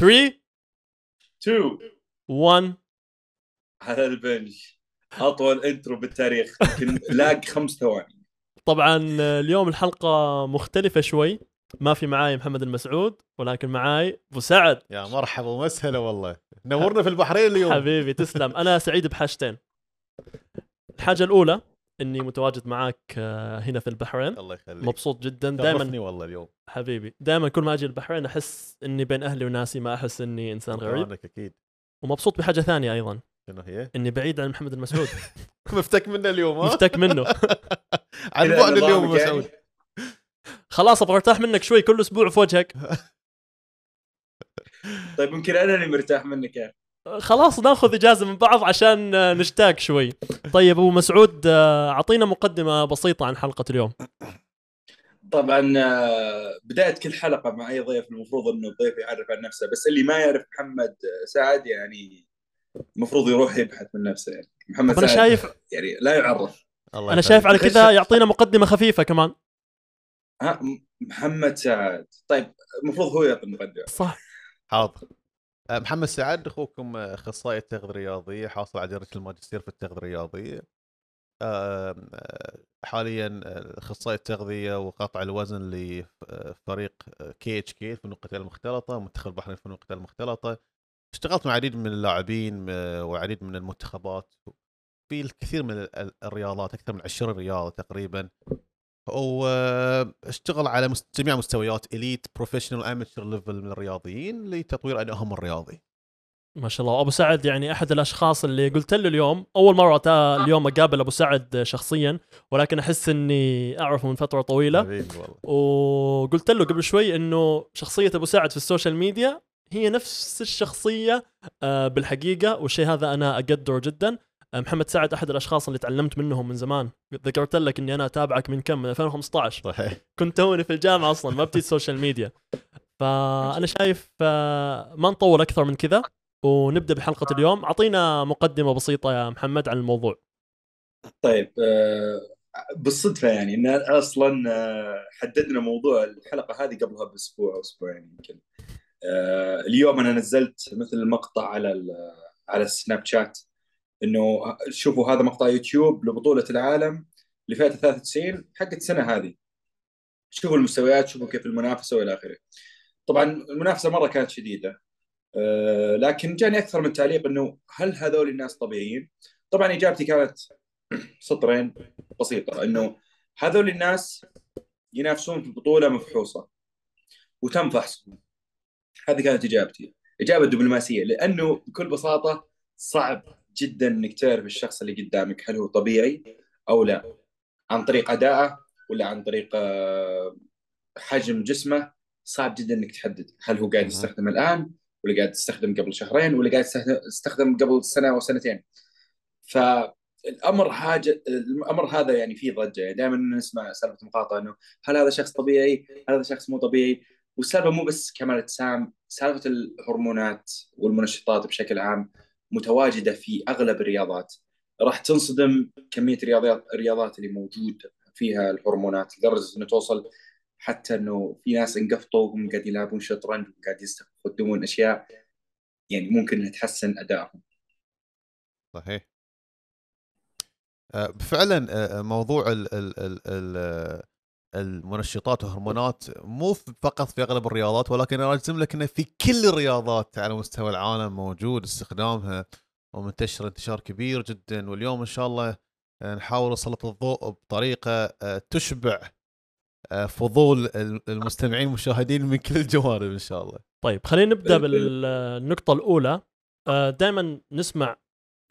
3 2 1 على البنج أطول انترو بالتاريخ. يمكن لاق خمس ثواني. طبعا آه، اليوم الحلقة مختلفة شوي. ما في معاي محمد المسعود ولكن معاي أبو سعد. يا مرحبا ومسهلا والله. نورنا في البحرين اليوم. حبيبي تسلم. أنا سعيد بحاجتين. الحاجة الأولى إني متواجد معاك آه، هنا في البحرين. الله يخليك. مبسوط جدا. دائما والله اليوم. حبيبي دائما كل ما أجي البحرين أحس إني بين أهلي وناسي ما أحس إني إنسان غريب. أكيد. ومبسوط بحاجة ثانية أيضا. شنو هي؟ إني بعيد عن محمد المسعود. مفتك منه اليوم ها؟ مفتك منه. عن بعد اليوم نظامك يعني. مسعود خلاص أبغى أرتاح منك شوي كل أسبوع في وجهك. طيب يمكن أنا اللي مرتاح منك يعني. خلاص ناخذ إجازة من بعض عشان نشتاق شوي. طيب أبو مسعود آه، أعطينا مقدمة بسيطة عن حلقة اليوم. طبعا آه، بدايه كل حلقة مع أي ضيف المفروض إنه الضيف يعرف عن نفسه بس اللي ما يعرف محمد آه، سعد يعني المفروض يروح يبحث من نفسه. يعني محمد سعد شايف يعني لا يعرف. الله أنا. شايف على كذا يعطينا مقدمة خفيفة كمان. ها محمد سعد. طيب المفروض هو يعطي المقدمة. صح. حاضر. محمد سعد أخوكم أه، أخصائي التغذية الرياضيه حاصل على درجه الماجستير في التغذية الرياضيه أه، أه، حاليا أه، أخصائي التغذية وقطع الوزن لفريق KHK الفنون القتاليه المختلطة منتخب البحرين الفنون القتاليه المختلطة. اشتغلت مع عديد من اللاعبين أه، وعديد من المنتخبات. في الكثير من ال- ال- الرياضات أكثر من 20 رياضة تقريبا. واشتغل على جميع مستويات elite professional amateur level من الرياضيين لتطوير أدائهم الرياضي. ما شاء الله. أبو سعد يعني أحد الأشخاص اللي قلت له اليوم أول مرة تا اليوم أقابل أبو سعد شخصيا ولكن أحس إني أعرفه من فترة طويلة. وقلت له قبل شوي إنه شخصية أبو سعد في ال social media هي نفس الشخصية آه، بالحقيقة والشيء هذا أنا أقدره جدا. محمد سعد أحد الأشخاص اللي تعلمت منهم من زمان. ذكرت لك إني أنا أتابعك من كم؟ من 2015 صحيح. كنت توني في الجامعة أصلا ما بديت social media فأنا شايف آه، ما نطول أكثر من كذا ونبدأ بحلقة اليوم. أعطينا مقدمة بسيطة يا محمد عن الموضوع. طيب آه، بالصدفة يعني إن أصلا آه، حددنا موضوع الحلقة هذه قبلها بأسبوع أو أسبوعين يمكن. آه، اليوم أنا نزلت مثل مقطع على ال- على السناب شات. إنه شوفوا هذا مقطع يوتيوب لبطولة العالم فاتت 93 حقت السنة هذه. شوفوا المستويات شوفوا كيف المنافسة وإلى آخره. طبعا المنافسة مرة كانت شديدة. آه، لكن جاني أكثر من تعليق إنه هل هذول الناس طبيعيين؟ طبعا إجابتي كانت سطرين بسيطة إنه هذول الناس ينافسون في بطولة مفحوصة وتم فحصهم. هذه كانت إجابتي. إجابة دبلوماسية لأنه بكل بساطة صعب جدا إنك تعرف الشخص اللي قدامك هل هو طبيعي أو لا عن طريق ادائه ولا عن طريق آه، حجم جسمه صعب جدا إنك تحدد هل هو قاعد. يستخدم الآن ولا قاعد يستخدم قبل شهرين ولا قاعد يستخدم- قبل سنة أو سنتين فالأمر حاجة الأمر هذا يعني فيه ضجة يعني دائما نسمع سالفة مقاطعه إنه هل هذا شخص طبيعي؟ هل هذا شخص مو طبيعي؟ والسالفة مو بس كمال اجسام، سالفة الهرمونات والمنشطات بشكل عام متواجدة في أغلب الرياضات. راح تنصدم كمية الرياضيات الرياضات اللي موجود فيها الهرمونات لدرجة إنه توصل حتى إنه في ناس انقفطوا وهم قاعد يلعبون شطرنج وقاعد يستخدمون أشياء يعني ممكن إنها تحسن أدائهم. صحيح آه، فعلا آه، موضوع ال ال ال ال آه، المنشطات والهرمونات مو فقط في أغلب الرياضات ولكن أنا أجزم لك إنه في كل الرياضات على مستوى العالم موجود استخدامها ومنتشر انتشار كبير جدا. واليوم إن شاء الله آه، نحاول نسلط الضوء بطريقة آه، تشبع آه، فضول ال- المستمعين والمشاهدين من كل الجوانب إن شاء الله. طيب خلينا نبدأ ال- ال- بالنقطة الأولى. دائما نسمع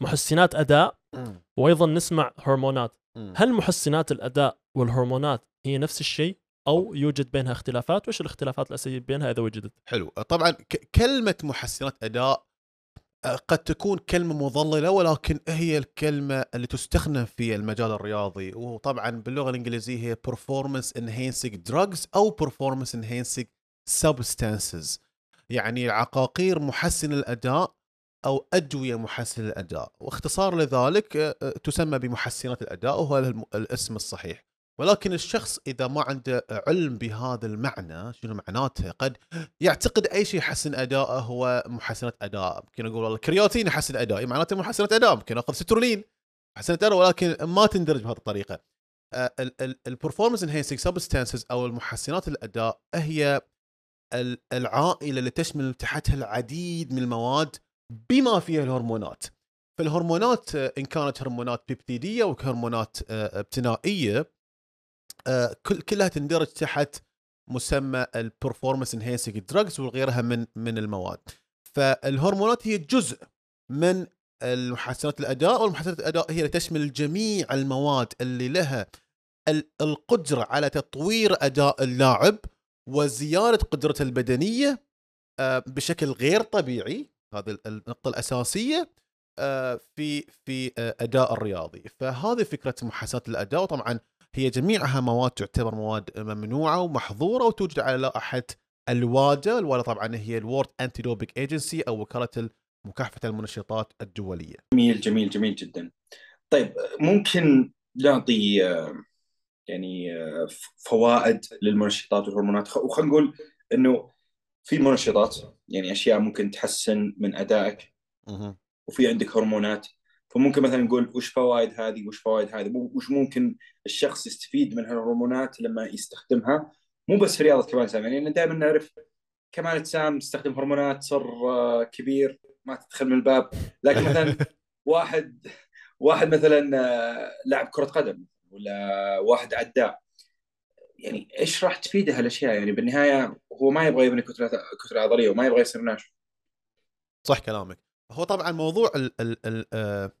محسنات أداء وأيضا نسمع هرمونات. هل محسنات الأداء والهرمونات هي نفس الشيء أو يوجد بينها اختلافات؟ وايش الاختلافات الأساسية بينها إذا وجدت؟ حلو. طبعا ك- كلمة محسنات أداء آه، قد تكون كلمة مضللة ولكن هي الكلمة اللي تستخدم في المجال الرياضي. وطبعا باللغة الإنجليزية هي performance enhancing drugs أو performance enhancing substances. يعني عقاقير محسن الأداء أو أدوية محسن الأداء واختصار لذلك آه، آه، تسمى بمحسنات الأداء وهو الاسم الصحيح. ولكن الشخص إذا ما عنده علم بهذا المعنى شنو معناته؟ قد يعتقد أي شيء يحسن أداءه هو محسنات أداء. يمكن أقول والله كرياتين يحسن ادائي معناته محسنات أداء. يمكن أخذ سترولين محسنات أداء ولكن ما تندرج بهذه الطريقة. ال performance enhancing substances أو المحسنات الأداء هي ال- العائلة اللي تشمل تحتها العديد من المواد بما فيها الهرمونات. فالهرمونات آه، إن كانت هرمونات بيبتيدية وهرمونات آه، ابتنائية آه، كل كلها تندرج تحت مسمى ال performance enhancing drugs وغيرها من من المواد. فالهرمونات هي جزء من المحسنات الأداء والمحسنات الأداء هي تشمل جميع المواد اللي لها ال- القدرة على تطوير أداء اللاعب وزيادة قدرته البدنية بشكل غير طبيعي. هذه ال- النقطة الأساسية آه، في في آه، أداء الرياضي. فهذه فكرة محاسنات الأداء. وطبعا هي جميعها مواد تعتبر مواد ممنوعة ومحظورة وتوجد على لائحه الوادا الوادا طبعا هي الورد انتي دوبيك ايجنسي أو وكالة مكافحه المنشطات الدولية. جميل جميل جميل جدا. طيب ممكن نعطي آه، يعني فوائد للمنشطات والهرمونات؟ وخلينا نقول إنه في منشطات يعني أشياء ممكن تحسن من أدائك. وفي عندك هرمونات. فممكن مثلا نقول وش فوائد هذه وش فوائد هذه وش ممكن الشخص يستفيد من هالهرمونات لما يستخدمها. مو بس في رياضة كمال الاجسام يعني دائما نعرف كمال الاجسام تستخدم هرمونات صر آه، كبير ما تدخل من الباب. لكن مثلا واحد واحد مثلا آه، لاعب كرة قدم ولا واحد عداء يعني إيش راح تفيده هالأشياء؟ يعني بالنهاية هو ما يبغى يبني كتلة كتلة عضلية وما يبغى يصير ناشف. صح كلامك. هو طبعا موضوع ال ال ال آه،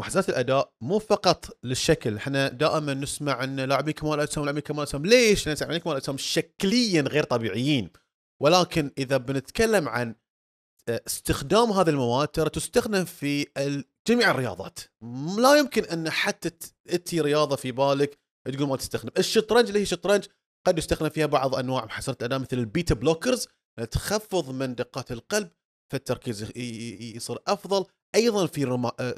محاسبات الأداء مو فقط للشكل. إحنا دائما نسمع إن لاعبي كمال أجسام لاعبي كمال أجسام. ليش؟ لأن لاعبي كمال أجسام شكليا غير طبيعيين. ولكن إذا بنتكلم عن آه، استخدام هذه المواد ترى تستخدم في جميع الرياضات. لا يمكن أن حتى تاتي رياضة في بالك تقول ما تستخدم. الشطرنج اللي هي شطرنج قد يستخدم فيها بعض أنواع محسنات الأداء مثل ال beta blockers تخفض من دقات القلب فالتركيز يصير أفضل. أيضا في رما... آه،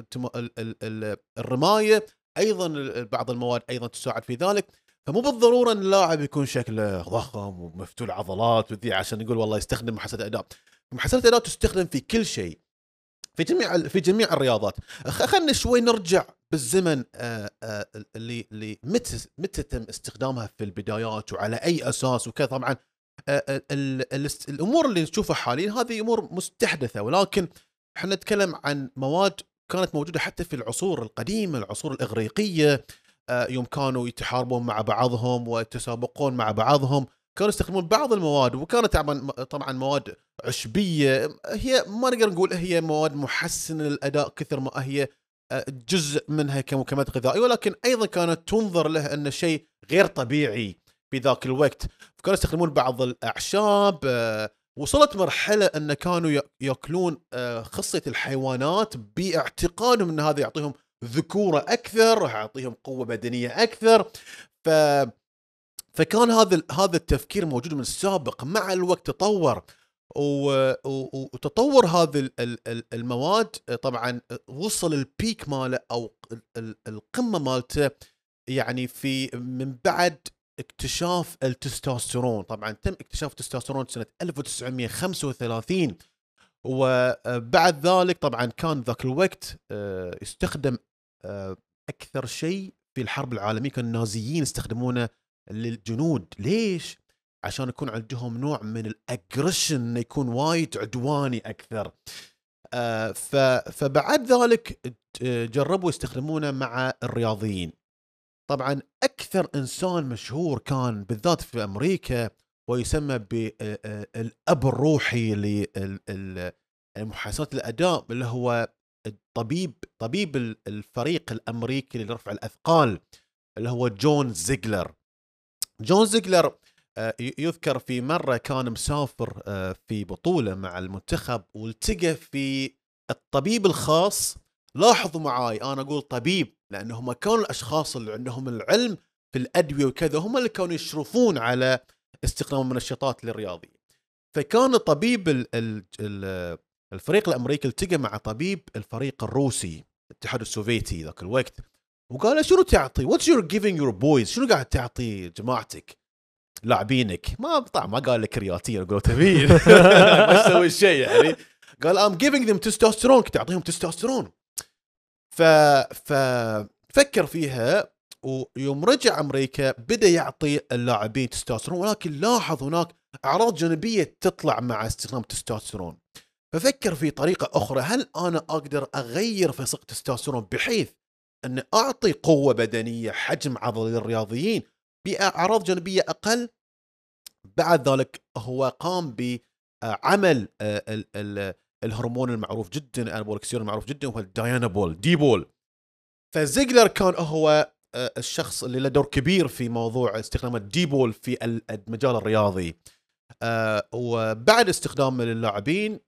الرماية أيضا بعض المواد أيضا تساعد في ذلك. فمو بالضرورة إن اللاعب يكون شكله ضخم ومفتول عضلات وذي عشان يقول والله يستخدم محاسبه أداء. محاسبه الاداء تستخدم في كل شيء في جميع في جميع الرياضات. خ- خلنا شوي نرجع بالزمن آه، آه، اللي اللي متى متى تم استخدامها في البدايات وعلى أي أساس وكذا؟ طبعا آه، ال- ال- الأمور اللي نشوفها حاليا هذه أمور مستحدثة ولكن إحنا نتكلم عن مواد كانت موجودة حتى في العصور القديمة العصور الإغريقية يوم كانوا يتحاربون مع بعضهم ويتسابقون مع بعضهم كانوا يستخدمون بعض المواد وكانت طبعا طبعا مواد عشبية هي ما نقدر نقول هي مواد محسنة للأداء كثر ما هي جزء منها كمكملات غذائية ولكن أيضا كانت تنظر له انه شيء غير طبيعي في ذاك الوقت. فكانوا يستخدمون بعض الأعشاب آه، وصلت مرحلة أن كانوا يا- يأكلون آه، خصية الحيوانات باعتقادهم أن هذا يعطيهم ذكورة أكثر يعطيهم قوة بدنية أكثر. ف فكان هذا هذا التفكير موجود من السابق. مع الوقت تطور. وتطور هذه ال- ال- ال- المواد طبعا وصل البيك ماله أو ال- ال- القمة مالته يعني في من بعد اكتشاف التستوستيرون. طبعا تم اكتشاف التستوستيرون سنة 1935 وبعد ذلك طبعا كان ذاك الوقت آه، يستخدم آه، أكثر شيء في الحرب العالمية. كان النازيين يستخدمونه للجنود. ليش؟ عشان يكون عندهم نوع من الأجريشن إنه يكون وايد عدواني أكثر. آه، فبعد ذلك آه، جربوا يستخدمونه مع الرياضيين. طبعا أكثر إنسان مشهور كان بالذات في أمريكا ويسمى بالاب الروحي لمحاسبه الأداء اللي هو الطبيب طبيب ال- الفريق الأمريكي لرفع الأثقال اللي هو جون زيجلر. جون زيجلر آه، يذكر في مرة كان مسافر آه، في بطولة مع المنتخب والتقى في الطبيب الخاص لاحظوا معاي أنا أقول طبيب لأن هم كانوا الأشخاص اللي عندهم العلم في الأدوية وكذا هم اللي كانوا يشرفون على استخدام المنشطات للرياضي فكان طبيب ال- ال- ال- الفريق الأمريكي التقى مع طبيب الفريق الروسي الاتحاد السوفيتي ذاك الوقت وقال له شنو تعطي؟ what you're giving your boys؟ شنو قاعد تعطي جماعتك؟ لاعبينك. ما طبعا ما قال لك كرياتين جلوتامين ما تسوي شيء يعني. قال I'm giving them testosterone كنت أعطيهم تستوستيرون ف ف فكر فيها ويوم رجع أمريكا بدأ يعطي اللاعبين تستوستيرون ولكن لاحظ هناك أعراض جانبية تطلع مع استخدام التستوستيرون ففكر في طريقة أخرى. هل أنا أقدر أغير في سقط التستوستيرون بحيث ان أعطي قوة بدنية حجم عضلي للرياضيين؟ باعراض جانبية أقل. بعد ذلك هو قام بعمل آه، الهرمون المعروف جدا ال anabolic steroid المعروف جدا هو ال Dianabol D-bol. فزيغلر كان هو آه، الشخص اللي له دور كبير في موضوع استخدام ال D-bol في المجال الرياضي. آه، وبعد استخدامه للاعبين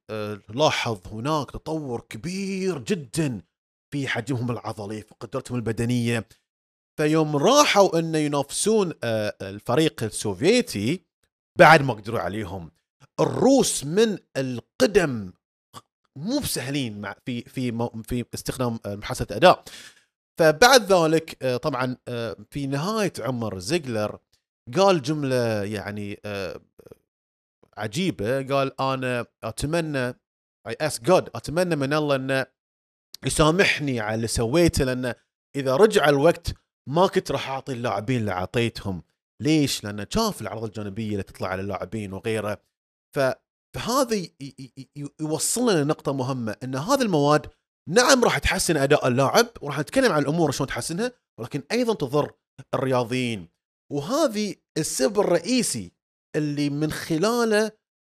لاحظ هناك تطور كبير جدا في حجمهم العضلي في قدرتهم البدنية. فيوم راحوا انه ينافسون الفريق السوفيتي بعد ما قدروا عليهم. الروس من القدم مو بسهلين في في في استخدام محسنات أداء. فبعد ذلك آه، طبعا آه، في نهاية عمر زيغلر قال جملة يعني آه، عجيبة. قال أنا أتمنى I ask God أتمنى من الله انه يسامحني على اللي سويته لأن إذا رجع الوقت ما كنت راح أعطي اللاعبين اللي أعطيتهم. ليش؟ لأنه شاف الاعراض الجانبية اللي تطلع على اللاعبين وغيره. ف فهذا يوصلنا لنقطة مهمة إن هذه المواد نعم راح تحسن أداء اللاعب وراح نتكلم عن الأمور شلون تحسنها ولكن أيضا تضر الرياضيين. وهذه السبب الرئيسي اللي من خلاله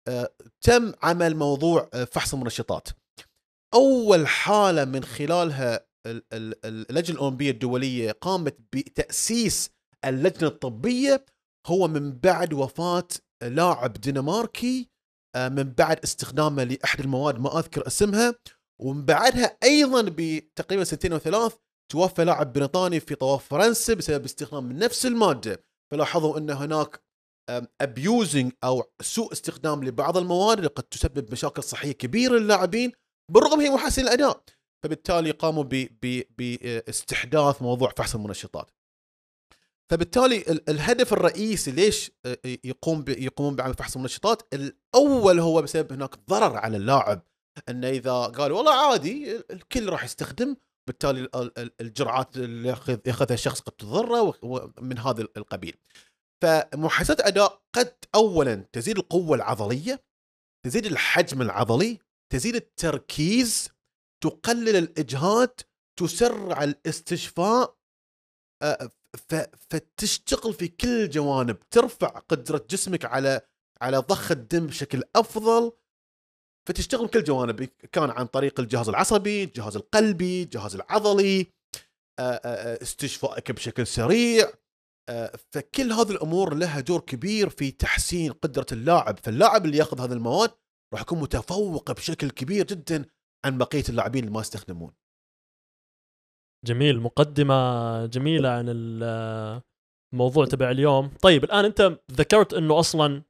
آه، تم عمل موضوع آه، فحص المنشطات. أول حالة من خلالها اللجنة الأولمبية الدولية قامت بتأسيس اللجنة الطبية. هو من بعد وفاة لاعب دنماركي آه، من بعد استخدامه لأحد المواد ما أذكر اسمها. ومن بعدها أيضا بتقريبا سنتين أو ثلاث توفى لاعب بريطاني في طواف فرنسا بسبب استخدام نفس المادة. فلاحظوا أن هناك ابيوزنج أو سوء استخدام لبعض المواد اللي قد تسبب مشاكل صحية كبيرة للاعبين. بالرغم هي محسن الأداء فبالتالي قاموا باستحداث موضوع فحص المنشطات. فبالتالي الهدف الرئيسي ليش يقوم يقومون بعمل فحص المنشطات؟ الأول هو بسبب هناك ضرر على اللاعب. انه إذا قال والله عادي الكل راح يستخدم. بالتالي الجرعات اللي ياخذ ياخذها الشخص قد تضره من هذا القبيل. فمحاسبه أداء قد اولا تزيد القوة العضلية تزيد الحجم العضلي تزيد التركيز تقلل الاجهاد تسرع الاستشفاء فتشتغل في كل الجوانب ترفع قدرة جسمك على على ضخ الدم بشكل أفضل فتشتغل كل جوانب كان عن طريق الجهاز العصبي الجهاز القلبي الجهاز العضلي استشفائك بشكل سريع فكل هذه الأمور لها دور كبير في تحسين قدرة اللاعب فاللاعب اللي ياخذ هذه المواد راح يكون متفوق بشكل كبير جدا عن بقية اللاعبين اللي ما يستخدمون. جميل مقدمة جميلة عن الموضوع تبع اليوم. طيب الآن أنت ذكرت أنه أصلا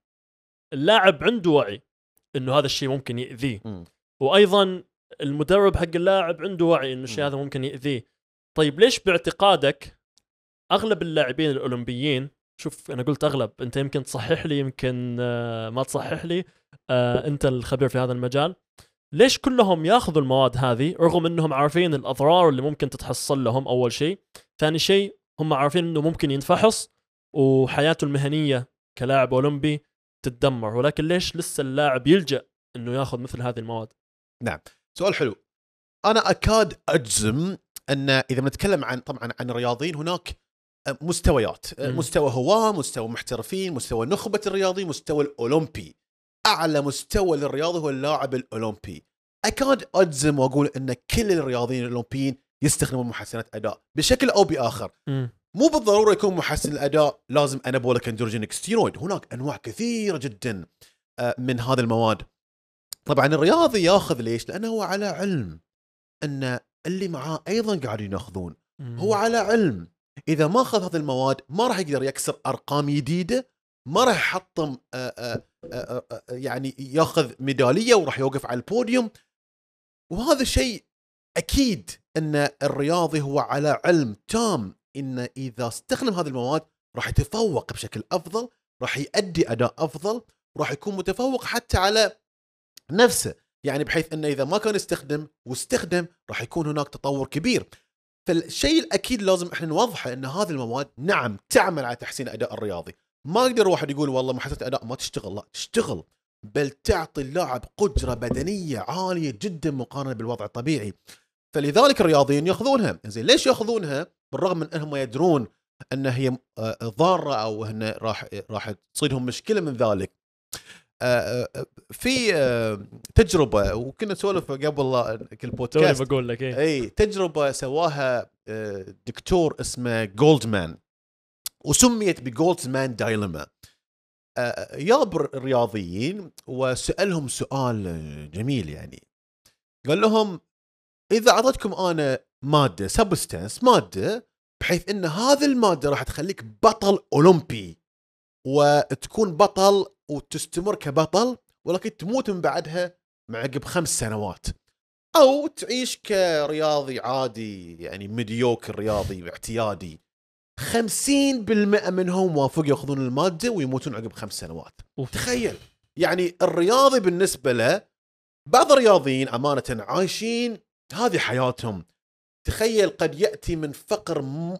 اللاعب عنده وعي أنه هذا الشيء ممكن يأذيه. م. وأيضا المدرب حق اللاعب عنده وعي أنه الشيء هذا ممكن يأذيه. طيب ليش باعتقادك أغلب اللاعبين الأولمبيين شوف أنا قلت أغلب أنت يمكن تصحح لي يمكن آه، ما تصحح لي آه، أنت الخبير في هذا المجال ليش كلهم ياخذوا المواد هذه رغم إنهم عارفين الأضرار اللي ممكن تتحصل لهم أول شيء؟ ثاني شيء هم عارفين إنه ممكن ينفحص وحياته المهنية كلاعب أولمبي تتدمر. ولكن ليش لسه اللاعب يلجأ إنه ياخذ مثل هذه المواد؟ نعم. سؤال حلو. أنا أكاد أجزم أن إذا بنتكلم عن طبعا عن الرياضيين هناك مستويات. م. مستوى هواة مستوى محترفين مستوى نخبة الرياضي مستوى الأولمبي. أعلى مستوى للرياضي هو اللاعب الأولمبي. أكاد أجزم وأقول إن كل الرياضيين الأولمبيين يستخدمون محسنات أداء بشكل أو بآخر. م. مو بالضرورة يكون محسن الأداء لازم انابوليك اندروجينيك ستيرويد هناك أنواع كثيرة جدا آه، من هذه المواد. طبعا الرياضي ياخذ ليش؟ لأنه هو على علم إن اللي معاه أيضا قاعدين ياخذون. هو على علم. إذا ما أخذ هذه المواد ما راح يقدر يكسر أرقام جديدة ما راح يحطم آه، آه، يعني ياخذ ميدالية وراح يوقف على البوديوم. وهذا شيء أكيد إن الرياضي هو على علم تام إن إذا استخدم هذه المواد راح يتفوق بشكل أفضل راح يؤدي أداء أفضل راح يكون متفوق حتى على نفسه. يعني بحيث إنه إذا ما كان يستخدم واستخدم راح يكون هناك تطور كبير. فالشيء الأكيد لازم إحنا نوضحه إن هذه المواد نعم تعمل على تحسين الاداء الرياضي. ما يقدر واحد يقول والله محسنه أداء ما تشتغل لا تشتغل. بل تعطي اللاعب قدرة بدنية عالية جدا مقارنة بالوضع الطبيعي. فلذلك الرياضيين يأخذونها. زين ليش يأخذونها؟ بالرغم من أنهم يدرون أن هي آه، ضارة أو ان راح راح تصيدهم مشكلة من ذلك. آه، آه، في تجربة وكنا نسولف قبل كل بودكاست. بقول لك اي تجربة سواها دكتور اسمه جولدمان وسميت بجولدمان دايلما جاب الرياضيين وسألهم سؤال جميل يعني. قال لهم إذا أعطيتكم أنا مادة سبستانس مادة بحيث إن هذه المادة راح تخليك بطل أولمبي وتكون بطل وتستمر كبطل ولكن تموت من بعدها مع عقب خمس سنوات. أو تعيش كرياضي عادي يعني mediocre رياضي اعتيادي 50% منهم وافقوا ياخذون المادة ويموتون عقب خمس سنوات. أوف. تخيل. يعني الرياضي بالنسبة له بعض الرياضيين أمانة عايشين هذه حياتهم. تخيل قد يأتي من فقر م-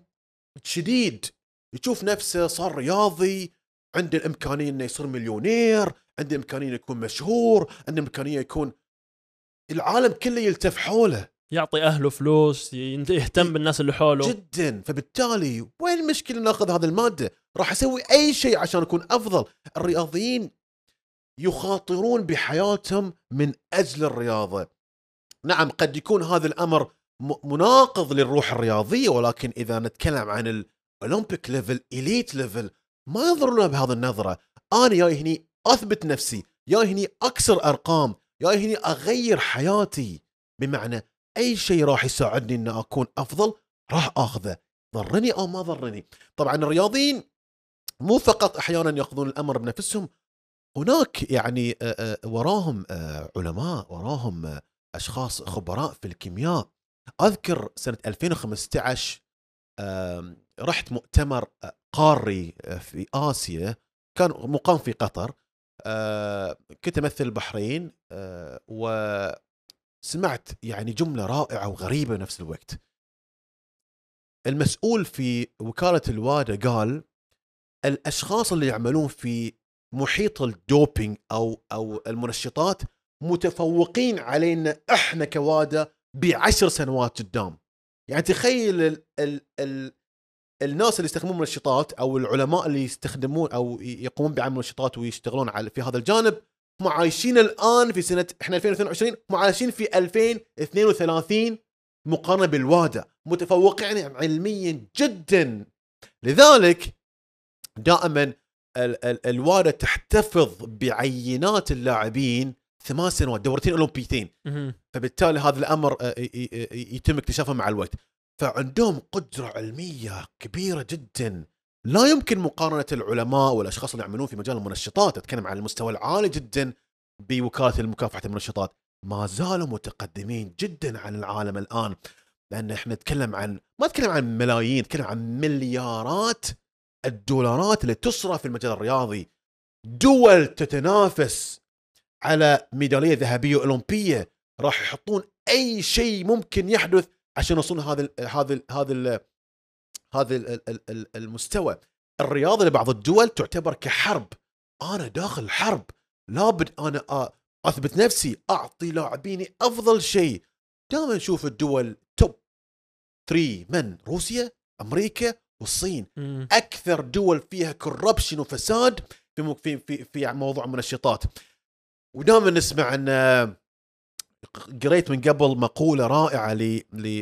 شديد. يشوف نفسه صار رياضي عنده الإمكانية إنه يصير مليونير عنده إمكانية يكون مشهور عنده إمكانية يكون العالم كله يلتف حوله. يعطي أهله فلوس يهتم بالناس اللي حوله. جدا. فبالتالي وين المشكلة ناخذ هذه المادة؟ راح أسوي أي شيء عشان أكون أفضل. الرياضيين يخاطرون بحياتهم من أجل الرياضة. نعم قد يكون هذا الأمر مناقض للروح الرياضية ولكن إذا نتكلم عن ال Olympic level elite level ما ينظرون بهذا النظرة. أنا جاي هني أثبت نفسي جاي هني أكسر أرقام جاي هني أغير حياتي. بمعنى أي شيء راح يساعدني ان أكون أفضل راح آخذه. ضرني أو ما ضرني. طبعا الرياضيين مو فقط أحيانا يأخذون الأمر بنفسهم هناك يعني وراهم علماء وراهم أشخاص خبراء في الكيمياء. أذكر سنة 2015 آم، رحت مؤتمر قاري في آسيا. كان مقام في قطر كنت أمثل البحرين آه، وسمعت يعني جملة رائعة وغريبة بنفس الوقت. المسؤول في وكالة الوادا قال الأشخاص اللي يعملون في محيط الدوبينج أو أو المنشطات متفوقين علينا إحنا كوادا بعشر سنوات قدام. يعني تخيل ال ال ال الناس اللي يستخدمون منشطات أو العلماء اللي يستخدمون أو يقومون بعمل منشطات ويشتغلون على في هذا الجانب هم عايشين الآن في سنة إحنا 2022 هم عايشين في 2032 مقارنة بالوادا متفوقين علميا جدا. لذلك دائما ال- ال- الوادا تحتفظ بعينات اللاعبين ثمان سنوات دورتين أولمبيتين. فبالتالي هذا الأمر آه، يتم اكتشافه مع الوقت. فعندهم قدرة علمية كبيرة جدا. لا يمكن مقارنة العلماء والأشخاص اللي يعملون في مجال المنشطات أتكلم عن المستوى العالي جدا بوكالة مكافحه المنشطات. ما زالوا متقدمين جدا عن العالم الآن لأن إحنا نتكلم عن ما نتكلم عن ملايين نتكلم عن مليارات الدولارات اللي تصرف في المجال الرياضي. دول تتنافس على ميدالية ذهبية أولمبية راح يحطون أي شيء ممكن يحدث عشان يوصلون هذا هذا هذا هذا ال- ال- ال- ال- المستوى. الرياضة لبعض الدول تعتبر كحرب. أنا داخل حرب. لابد أنا أثبت نفسي أعطي لاعبيني أفضل شيء. دائما نشوف الدول توب 3 من؟ روسيا أمريكا والصين. مم. أكثر دول فيها كوربشن وفساد في في في في موضوع المنشطات ودائما نسمع أن قريت من قبل مقولة رائعة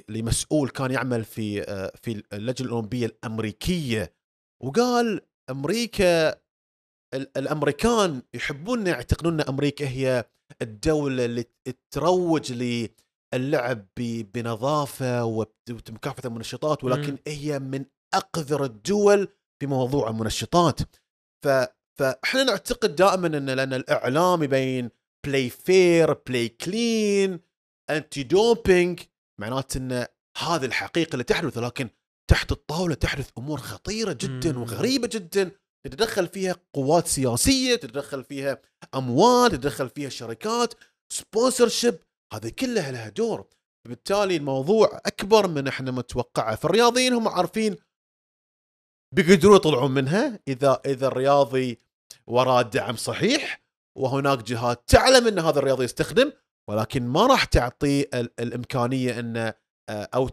لمسؤول كان يعمل في آه، في اللجنة الأولمبية الأمريكية وقال أمريكا ال- الأمريكان يحبون يعتقدون أن أمريكا هي الدولة اللي تروج للعب بنظافة ومكافحه المنشطات ولكن مم. هي من أقذر الدول في موضوع المنشطات ف فاحنا نعتقد دائما أن لأن الاعلام يبين play fair play clean anti-doping معناته إن هذه الحقيقة اللي تحدث لكن تحت الطاولة تحدث أمور خطيرة جدا. وغريبة جدا. تتدخل فيها قوات سياسية تتدخل فيها أموال تتدخل فيها شركات sponsorship هذه كلها لها دور. بالتالي الموضوع أكبر من إحنا متوقعة. فالرياضيين هم عارفين بيقدرون يطلعون منها اذا إذا الرياضي وراه دعم صحيح وهناك جهات تعلم أن هذا الرياضي يستخدم ولكن ما راح تعطيه ال- الإمكانية انه آه، أو.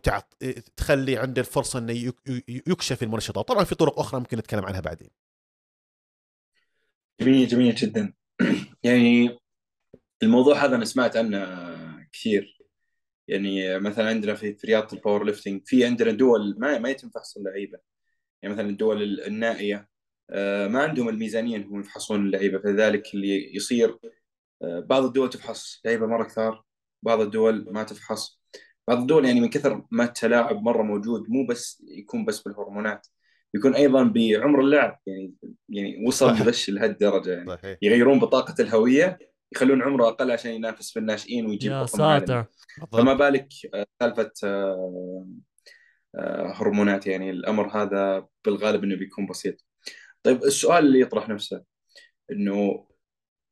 تخلي عنده الفرصة انه يكشف المنشطات طبعا في طرق أخرى ممكن نتكلم عنها بعدين. جميل جميل جدا. يعني الموضوع هذا أنا سمعت عنه كثير. يعني مثلا عندنا في رياضة ال powerlifting في عندنا دول ما ما يتم فحص اللعيبة. يعني مثلا الدول ال- النائية. ما عندهم الميزانية إنهم يفحصون اللعيبة فلذلك اللي يصير آه، بعض الدول تفحص لعيبة مرة كثار بعض الدول ما تفحص بعض الدول يعني من كثر ما التلاعب مرة موجود مو بس يكون بس بالهرمونات يكون أيضا بعمر اللاعب يعني يعني وصل. غش لهالدرجة يعني صحيح يغيرون بطاقة الهوية يخلون عمره أقل عشان ينافس في الناشئين ويجيب. يا ساتر فما بالك آه، سالفة آه، آه، هرمونات يعني الأمر هذا بالغالب إنه بيكون بسيط. طيب السؤال اللي يطرح نفسه إنه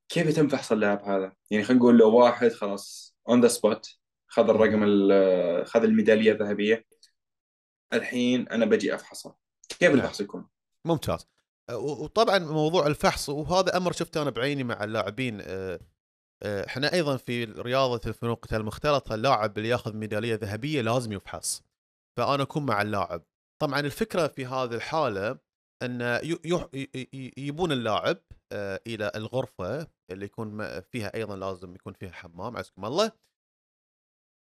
كيف يتم فحص اللاعب هذا؟ يعني خلينا نقول لو واحد خلاص on the spot خذ الرقم ال- خذ الميدالية الذهبية الحين أنا بجي أفحصه كيف نعم. الفحص يكون؟ ممتاز وطبعا موضوع الفحص وهذا أمر شفته أنا بعيني مع اللاعبين أه، أه، إحنا أيضا في رياضة الفنون القتال المختلطه اللاعب اللي ياخذ ميدالية ذهبية لازم يفحص فأنا أكون مع اللاعب طبعا الفكرة في هذه الحالة أن يجيبون اللاعب أه، إلى الغرفة اللي يكون فيها أيضا لازم يكون فيها حمام عزكم الله.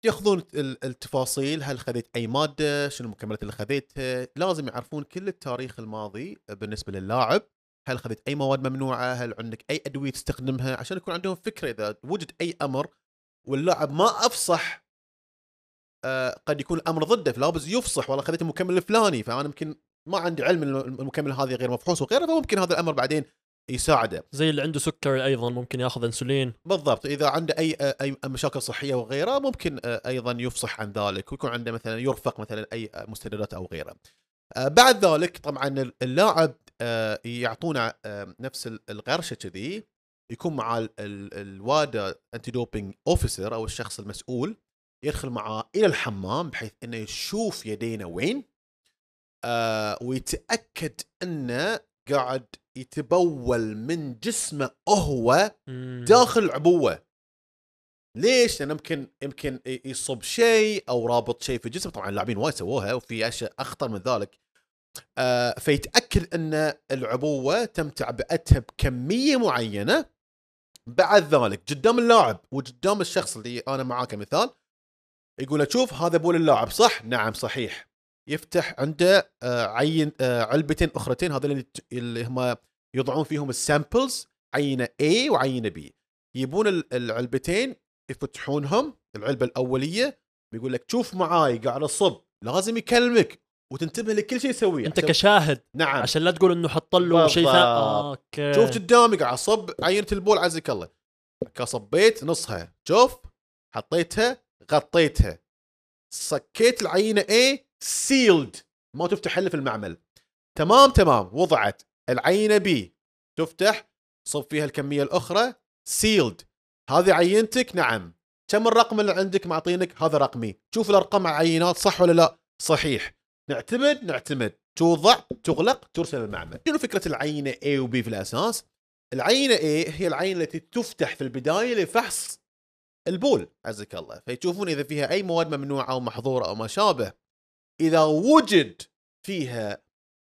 يأخذون ال- التفاصيل هل خذيت أي مادة؟ شنو المكملات اللي خذيتها؟ لازم يعرفون كل التاريخ الماضي بالنسبة للاعب. هل خذيت أي مواد ممنوعة؟ هل عندك أي أدوية تستخدمها؟ عشان يكون عندهم فكرة إذا وجد أي أمر واللاعب ما أفصح آه قد يكون الأمر ضده فلابد يفصح والله خذيت المكمل الفلاني فأنا يمكن ما عندي علم المكمل هذا غير مفحوص وغيره فممكن هذا الأمر بعدين يساعده. زي اللي عنده سكري أيضا ممكن يأخذ إنسولين. بالضبط. إذا عنده اي أي مشاكل صحية وغيرها ممكن أيضا يفصح عن ذلك ويكون عنده مثلا يرفق مثلا أي مستندات أو غيره. بعد ذلك طبعا اللاعب يعطونا نفس ال- الغرشه كذي يكون مع ال- ال- الوادا anti-doping officer أو الشخص المسؤول يدخل معاه إلى الحمام بحيث إنه يشوف يدينا وين آه ويتأكد إنه قاعد يتبول من جسمه هو. داخل العبوه ليش؟ لأن يمكن يمكن يصب شيء أو رابط شيء في جسمه طبعا اللاعبين وايد سووها وفي أشياء أخطر من ذلك آه فيتأكد إن العبوة تم تعبئتها بكمية معينة بعد ذلك قدام اللاعب وقدام الشخص اللي أنا معاه كمثال يقول له شوف هذا بول اللاعب صح؟ نعم صحيح يفتح عنده آه عين آه علبتين أخرتين هذول اللي, هم يضعون فيهم السامبلز عينة A وعينة B. يبون ال- العلبتين يفتحونهم العلبة الأولية بيقول لك شوف معاي قاعد أصب لازم يكلمك وتنتبه لكل شيء يسويه أنت كشاهد نعم. عشان لا تقول إنه حط له شيء ثاني. بالضبط. okay. شوف قدامي قاعد أصب عينة البول عزك الله. كصبيت نصها. شوف حطيتها غطيتها. صكيت العينة A sealed ما تفتح إلا في المعمل. تمام تمام. وضعت. العينة B تفتح. صب فيها الكمية الأخرى. سيلد هذه عينتك؟ نعم. كم الرقم اللي عندك معطينك؟ هذا رقمي. شوف الأرقام على العينات صح ولا لا؟ صحيح. نعتمد نعتمد. توضع تغلق ترسل المعمل. شنو فكرة العينة A و B في الأساس؟ العينة A هي العينة التي تفتح في البداية لفحص البول عزك الله. فيشوفون إذا فيها أي مواد ممنوعة أو محظورة أو ما شابه. إذا وجد فيها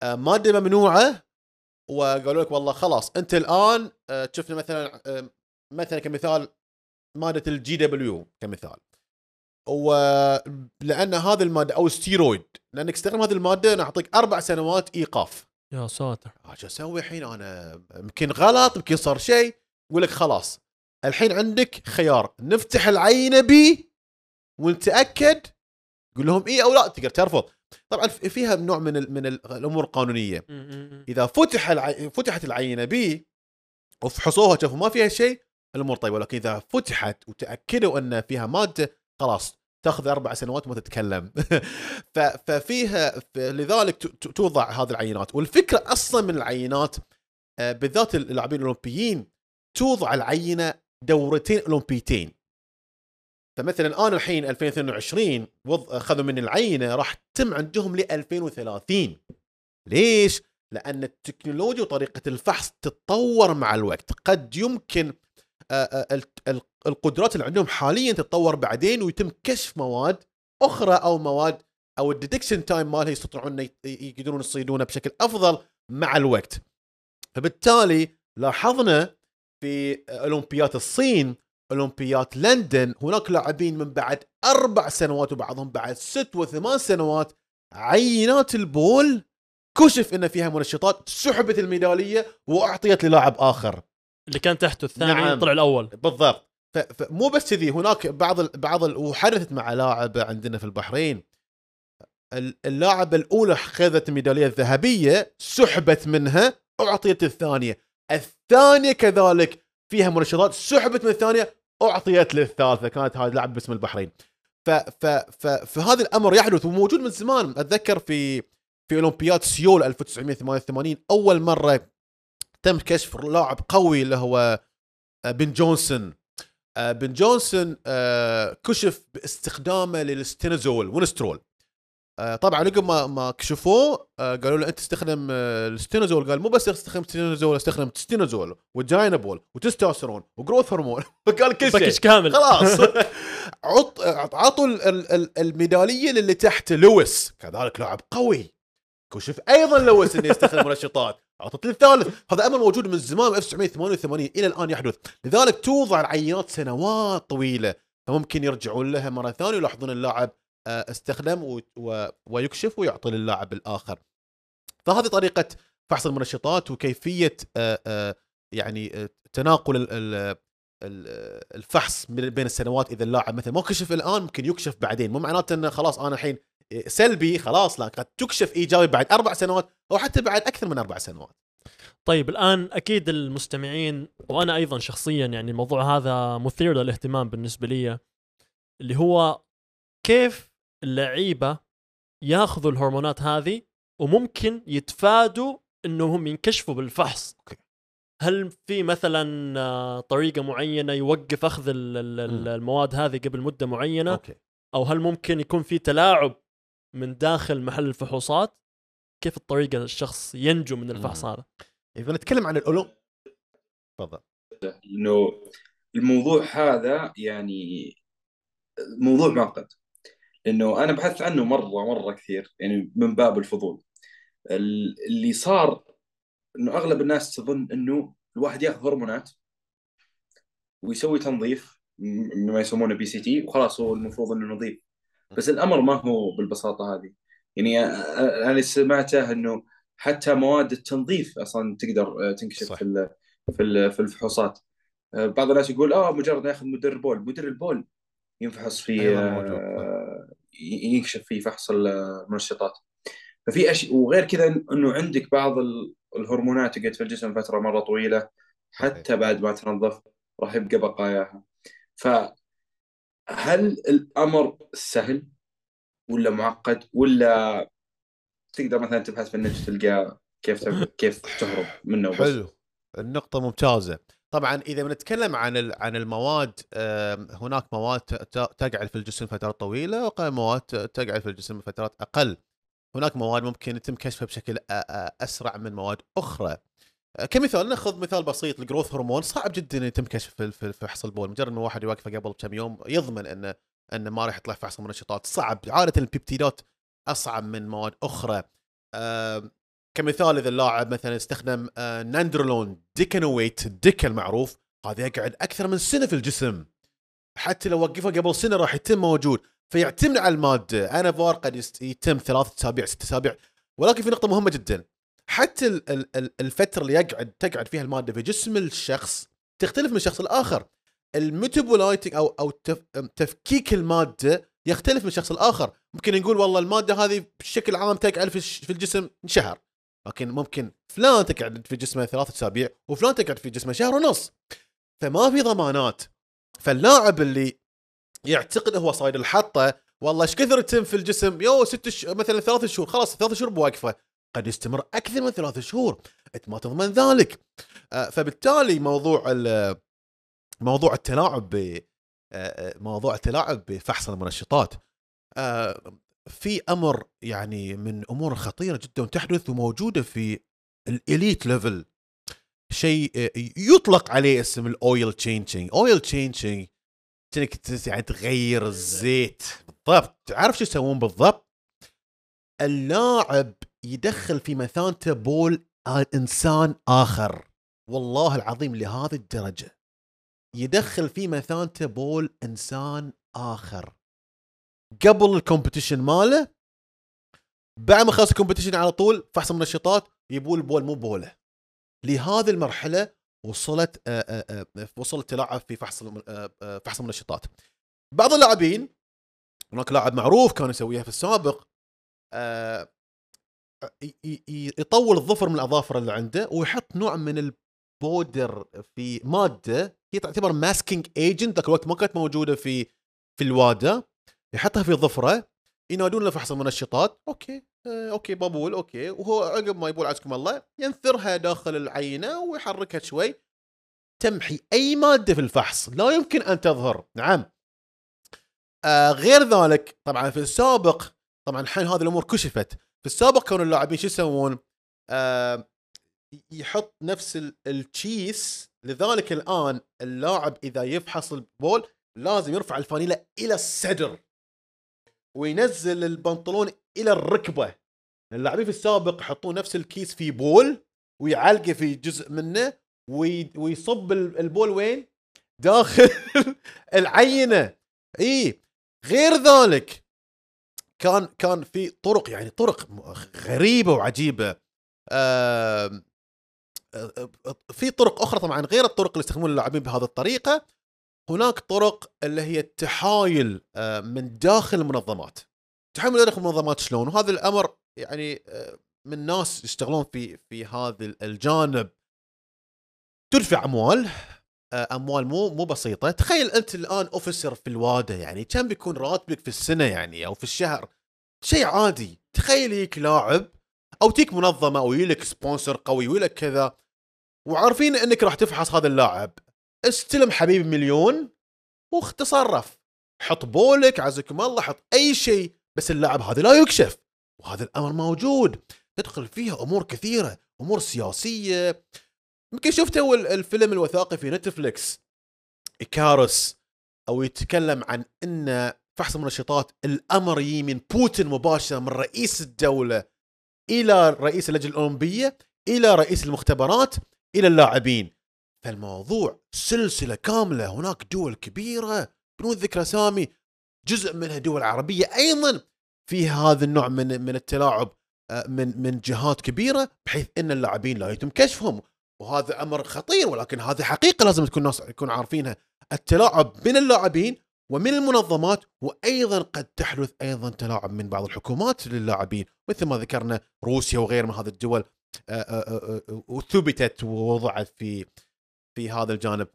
آه، مادة ممنوعة وقالوا لك والله خلاص أنت الآن آه، شفنا مثلا آه، مثلا كمثال مادة ال GW كمثال. ولان هذه المادة أو ستيرويد لانك تستخدم هذه المادة نعطيك أربع سنوات إيقاف. يا ساتر. شو أسوي الحين؟ أنا يمكن غلط يمكن صار شيء. يقول لك خلاص الحين عندك خيار. نفتح العينه B ونتأكد قول لهم اي أو لا تقدر ترفض طبعا في- فيها نوع من ال- من ال- الأمور القانونيه. إذا فتح العي... فتحت العينة بي وفحصوها شافوا ما فيها شيء الأمور طيبة. ولكن إذا فتحت وتأكدوا أن فيها مادة خلاص تأخذ أربع سنوات وما تتكلم. ف- ففيها ف- لذلك توضع هذه العينات. والفكرة أصلا من العينات آه، بالذات اللاعبين الأولمبيين توضع العينة دورتين أولمبيتين. فمثلا أنا الحين 2022 وض- أخذوا مني العينة راح تتم عندهم ل 2030 ليش؟ لأن التكنولوجيا وطريقة الفحص تتطور مع الوقت. قد يمكن آه، آه، ال- ال- القدرات اللي عندهم حاليا تتطور بعدين ويتم كشف مواد أخرى أو مواد أو ال detection time مالها يستطيعون يقدرون يصيدونها بشكل أفضل مع الوقت. فبالتالي لاحظنا في أولمبيات الصين أولمبيات لندن. هناك لاعبين من بعد أربع سنوات وبعضهم بعد ست وثمان سنوات. عينات البول. كشف إن فيها منشطات سحبت الميدالية وأعطيت للاعب آخر. اللي كان تحته الثاني نعم. طلع الأول. بالضبط. فمو بس كذي هناك بعض ال بعض ال وحدثت مع لاعب عندنا في البحرين. ال- اللاعبه الأولى أخذت الميداليه الذهبيه سحبت منها أعطيت الثانية. الثانية كذلك فيها منشطات. سحبت من الثانية أعطيت للثالثة. كانت هذه لاعب باسم البحرين. ف ف ف فهذا الأمر يحدث وموجود من زمان. أتذكر في في أولمبياد سيول 1988 أول مرة تم كشف لاعب قوي اللي هو آه، بن جونسون. آه، بن جونسون آه، كشف باستخدامه للستانوزولول وينسترول. طبعا عقب ما ما كشفوه آه، قالوا له أنت تستخدم آه، الستينازول قال مو بس أستخدم ستينازول أستخدم ستينازول وجاينابول وتستوستيرون وجروث هرمون فقال كل شيء. كامل. خلاص. عط عطوا ال- ال- ال- الميدالية للي تحت لويس. كذلك لاعب قوي. كشف أيضا لويس إنه يستخدم منشطات اعطت للثالث هذا أمر موجود من زمان من 1988 إلى الآن يحدث. لذلك توضع العينات سنوات طويلة. فممكن يرجعون لها مرة ثانية ويلاحظون اللاعب آه، استخدم و- و- ويكشف ويعطي للاعب الآخر. فهذه طريقة فحص المنشطات وكيفية آه، آه، يعني آه، تناقل ال- ال- ال- الفحص بين السنوات. إذا اللاعب مثلا ما كشف الآن ممكن يكشف بعدين. مو معناته إنه خلاص أنا الحين سلبي خلاص لا قد تكشف إيجابي بعد أربع سنوات أو حتى بعد أكثر من أربع سنوات. طيب الآن أكيد المستمعين وأنا أيضا شخصيا يعني الموضوع هذا مثير للاهتمام بالنسبة لي اللي هو كيف اللعيبة ياخذوا الهرمونات هذه وممكن يتفادوا إنهم ينكشفوا بالفحص. okay. هل في مثلا آه، طريقة معينة يوقف أخذ. المواد هذه قبل مدة معينة؟ okay. أو هل ممكن يكون في تلاعب من داخل محل الفحوصات؟ كيف الطريقة الشخص ينجو من الفحص. هذا؟ إذا نتكلم عن الاولو تفضل. إنه الموضوع هذا يعني موضوع معقد. لأنه أنا بحثت عنه مرة مرة كثير يعني من باب الفضول. ال- اللي صار إنه أغلب الناس تظن إنه الواحد ياخذ هرمونات ويسوي تنظيف ما يسمونه PCT وخلاص هو المفروض إنه نظيف. بس الأمر ما هو بالبساطة هذه. يعني أنا سمعته إنه حتى مواد التنظيف أصلا تقدر آه، تنكشف صح. في في ال- في الفحوصات. آه، بعض الناس يقول آه مجرد ياخذ مدر البول. مدر البول ينفحص فيه أيضاً موجود. ي- ينكشف فيه فحص المنشطات. ففي اشياء وغير كذا إنه عندك بعض ال- الهرمونات تقعد في الجسم فترة مرة طويلة حتى بعد ما تنظف راح يبقى بقاياها. فهل الأمر سهل ولا معقد ولا تقدر مثلا تبحث في النت تلقى كيف كيف تهرب منه حلو. النقطة ممتازة. طبعا إذا بنتكلم عن عن المواد هناك مواد تقعد في الجسم فترات طويلة ومواد ت- تقعد في الجسم فترات أقل. هناك مواد ممكن يتم كشفها بشكل أسرع من مواد أخرى. آه، كمثال نأخذ مثال بسيط الجروث هرمون صعب جدا يتم كشف في فحص البول. مجرد انه واحد يوقفه قبل كم يوم يضمن انه انه ما راح يطلع فحص المنشطات صعب. عادة البيبتيدات أصعب من مواد أخرى. كمثال إذا اللاعب مثلا استخدم آه، ناندرولون ديكانويت ديك المعروف هذا يقعد أكثر من سنة في الجسم. حتى لو وقفه قبل سنة راح يتم موجود. فيعتمد على المادة. انافار قد يست- يتم ثلاثة أسابيع ست أسابيع ولكن في نقطة مهمة جدا. حتى ال- ال- ال- الفترة اللي يقعد تقعد فيها المادة في جسم الشخص تختلف من شخص لآخر. الميتابولايتنج أو أو تف- تفكيك المادة يختلف من شخص لآخر. ممكن نقول والله المادة هذه بشكل عام تقعد في الجسم شهر. لكن ممكن فلان تقعد في جسمه ثلاثة أسابيع وفلان تقعد في جسمه شهر ونص. فما في ضمانات. فاللاعب اللي يعتقد هو صايد الحطة والله إيش كثر تم في الجسم؟ يو ست ش... مثلا ثلاث شهور. خلاص ثلاث شهور بواقفة. قد يستمر أكثر من ثلاث شهور. أنت ما تضمن ذلك. آه، فبالتالي موضوع موضوع التلاعب ب آه، آه، موضوع التلاعب بفحص المنشطات. في أمر يعني من أمور خطيرة جدا تحدث وموجودة في ال elite level شيء آه، يطلق عليه اسم ال oil changing oil changing انك يعني تغير الزيت. بالضبط. تعرف شو يسوون بالضبط؟ اللاعب يدخل في مثانته بول إنسان آخر. والله العظيم لهذه الدرجة. يدخل في مثانته بول إنسان آخر. قبل ال competition ماله بعد ما خلص الكومبetition على طول فحص المنشطات يبول البول مو بوله. لهذه المرحلة وصلت آه، آه، آه، وصل التلاعب في فحص فحص المنشطات بعض اللاعبين هناك لاعب معروف كان يسويها في السابق يطول الظفر من الأظافر اللي عنده ويحط نوع من ال powder في مادة هي تعتبر masking agent ذاك الوقت ما كانت موجودة في في الوادة. يحطها في ظفرة ينادون له فحص المنشطات okay آه، okay بابول okay. وهو عقب ما يبول عزكم الله ينثرها داخل العينة ويحركها شوي. تمحي أي مادة في الفحص لا يمكن أن تظهر. نعم. آه غير ذلك طبعا في السابق طبعا الحين هذه الأمور كشفت. في السابق كانوا اللاعبين شو يسوون؟ آه يحط نفس ال- التشيس. لذلك الآن اللاعب إذا يفحص البول لازم يرفع الفانيله إلى الصدر. وينزل البنطلون إلى الركبة. اللاعبين في السابق يحطون نفس الكيس في بول ويعلقه في جزء منه وي- ويصب ال- البول وين؟ داخل العينة. إي غير ذلك كان كان في طرق يعني طرق غريبة وعجيبة. في طرق أخرى طبعا غير الطرق اللي يستخدمون اللاعبين بهذه الطريقة. هناك طرق اللي هي التحايل آه، من داخل المنظمات. تحايل من داخل المنظمات شلون؟ وهذا الأمر يعني آه، من ناس يشتغلون في في هذا الجانب. تدفع أموال آه، أموال مو مو بسيطة. تخيل أنت الآن officer في الواده يعني كم بيكون راتبك في السنة يعني أو في الشهر؟ شيء عادي. تخيل يجيك لاعب أو تيك منظمة أو يجيلك sponsor قوي ويلك كذا وعارفين إنك راح تفحص هذا اللاعب. استلم حبيبي مليون وتصرف حط بولك عزكم الله حط أي شيء بس اللاعب هذا لا يكشف. وهذا الأمر موجود. تدخل فيها أمور كثيرة أمور سياسية. يمكن شفتوا ال- الفيلم الوثائقي في نتفليكس. إيكاروس أو يتكلم عن إن فحص المنشطات الامر يجي من بوتين مباشرة من رئيس الدولة إلى رئيس اللجنة الأولمبية إلى رئيس المختبرات إلى اللاعبين. فالموضوع سلسلة كاملة. هناك دول كبيرة بدون ذكر اسامي جزء منها دول عربية أيضا. في هذا النوع من من التلاعب آه، من من جهات كبيرة بحيث إن اللاعبين لا يتم كشفهم. وهذا أمر خطير ولكن هذه حقيقة لازم تكون الناس يكونوا عارفينها. التلاعب من اللاعبين ومن المنظمات وأيضا قد تحدث أيضا تلاعب من بعض الحكومات للاعبين. مثل ما ذكرنا روسيا وغير من هذه الدول آه، آه، وثبتت ووضعت في في هذا الجانب.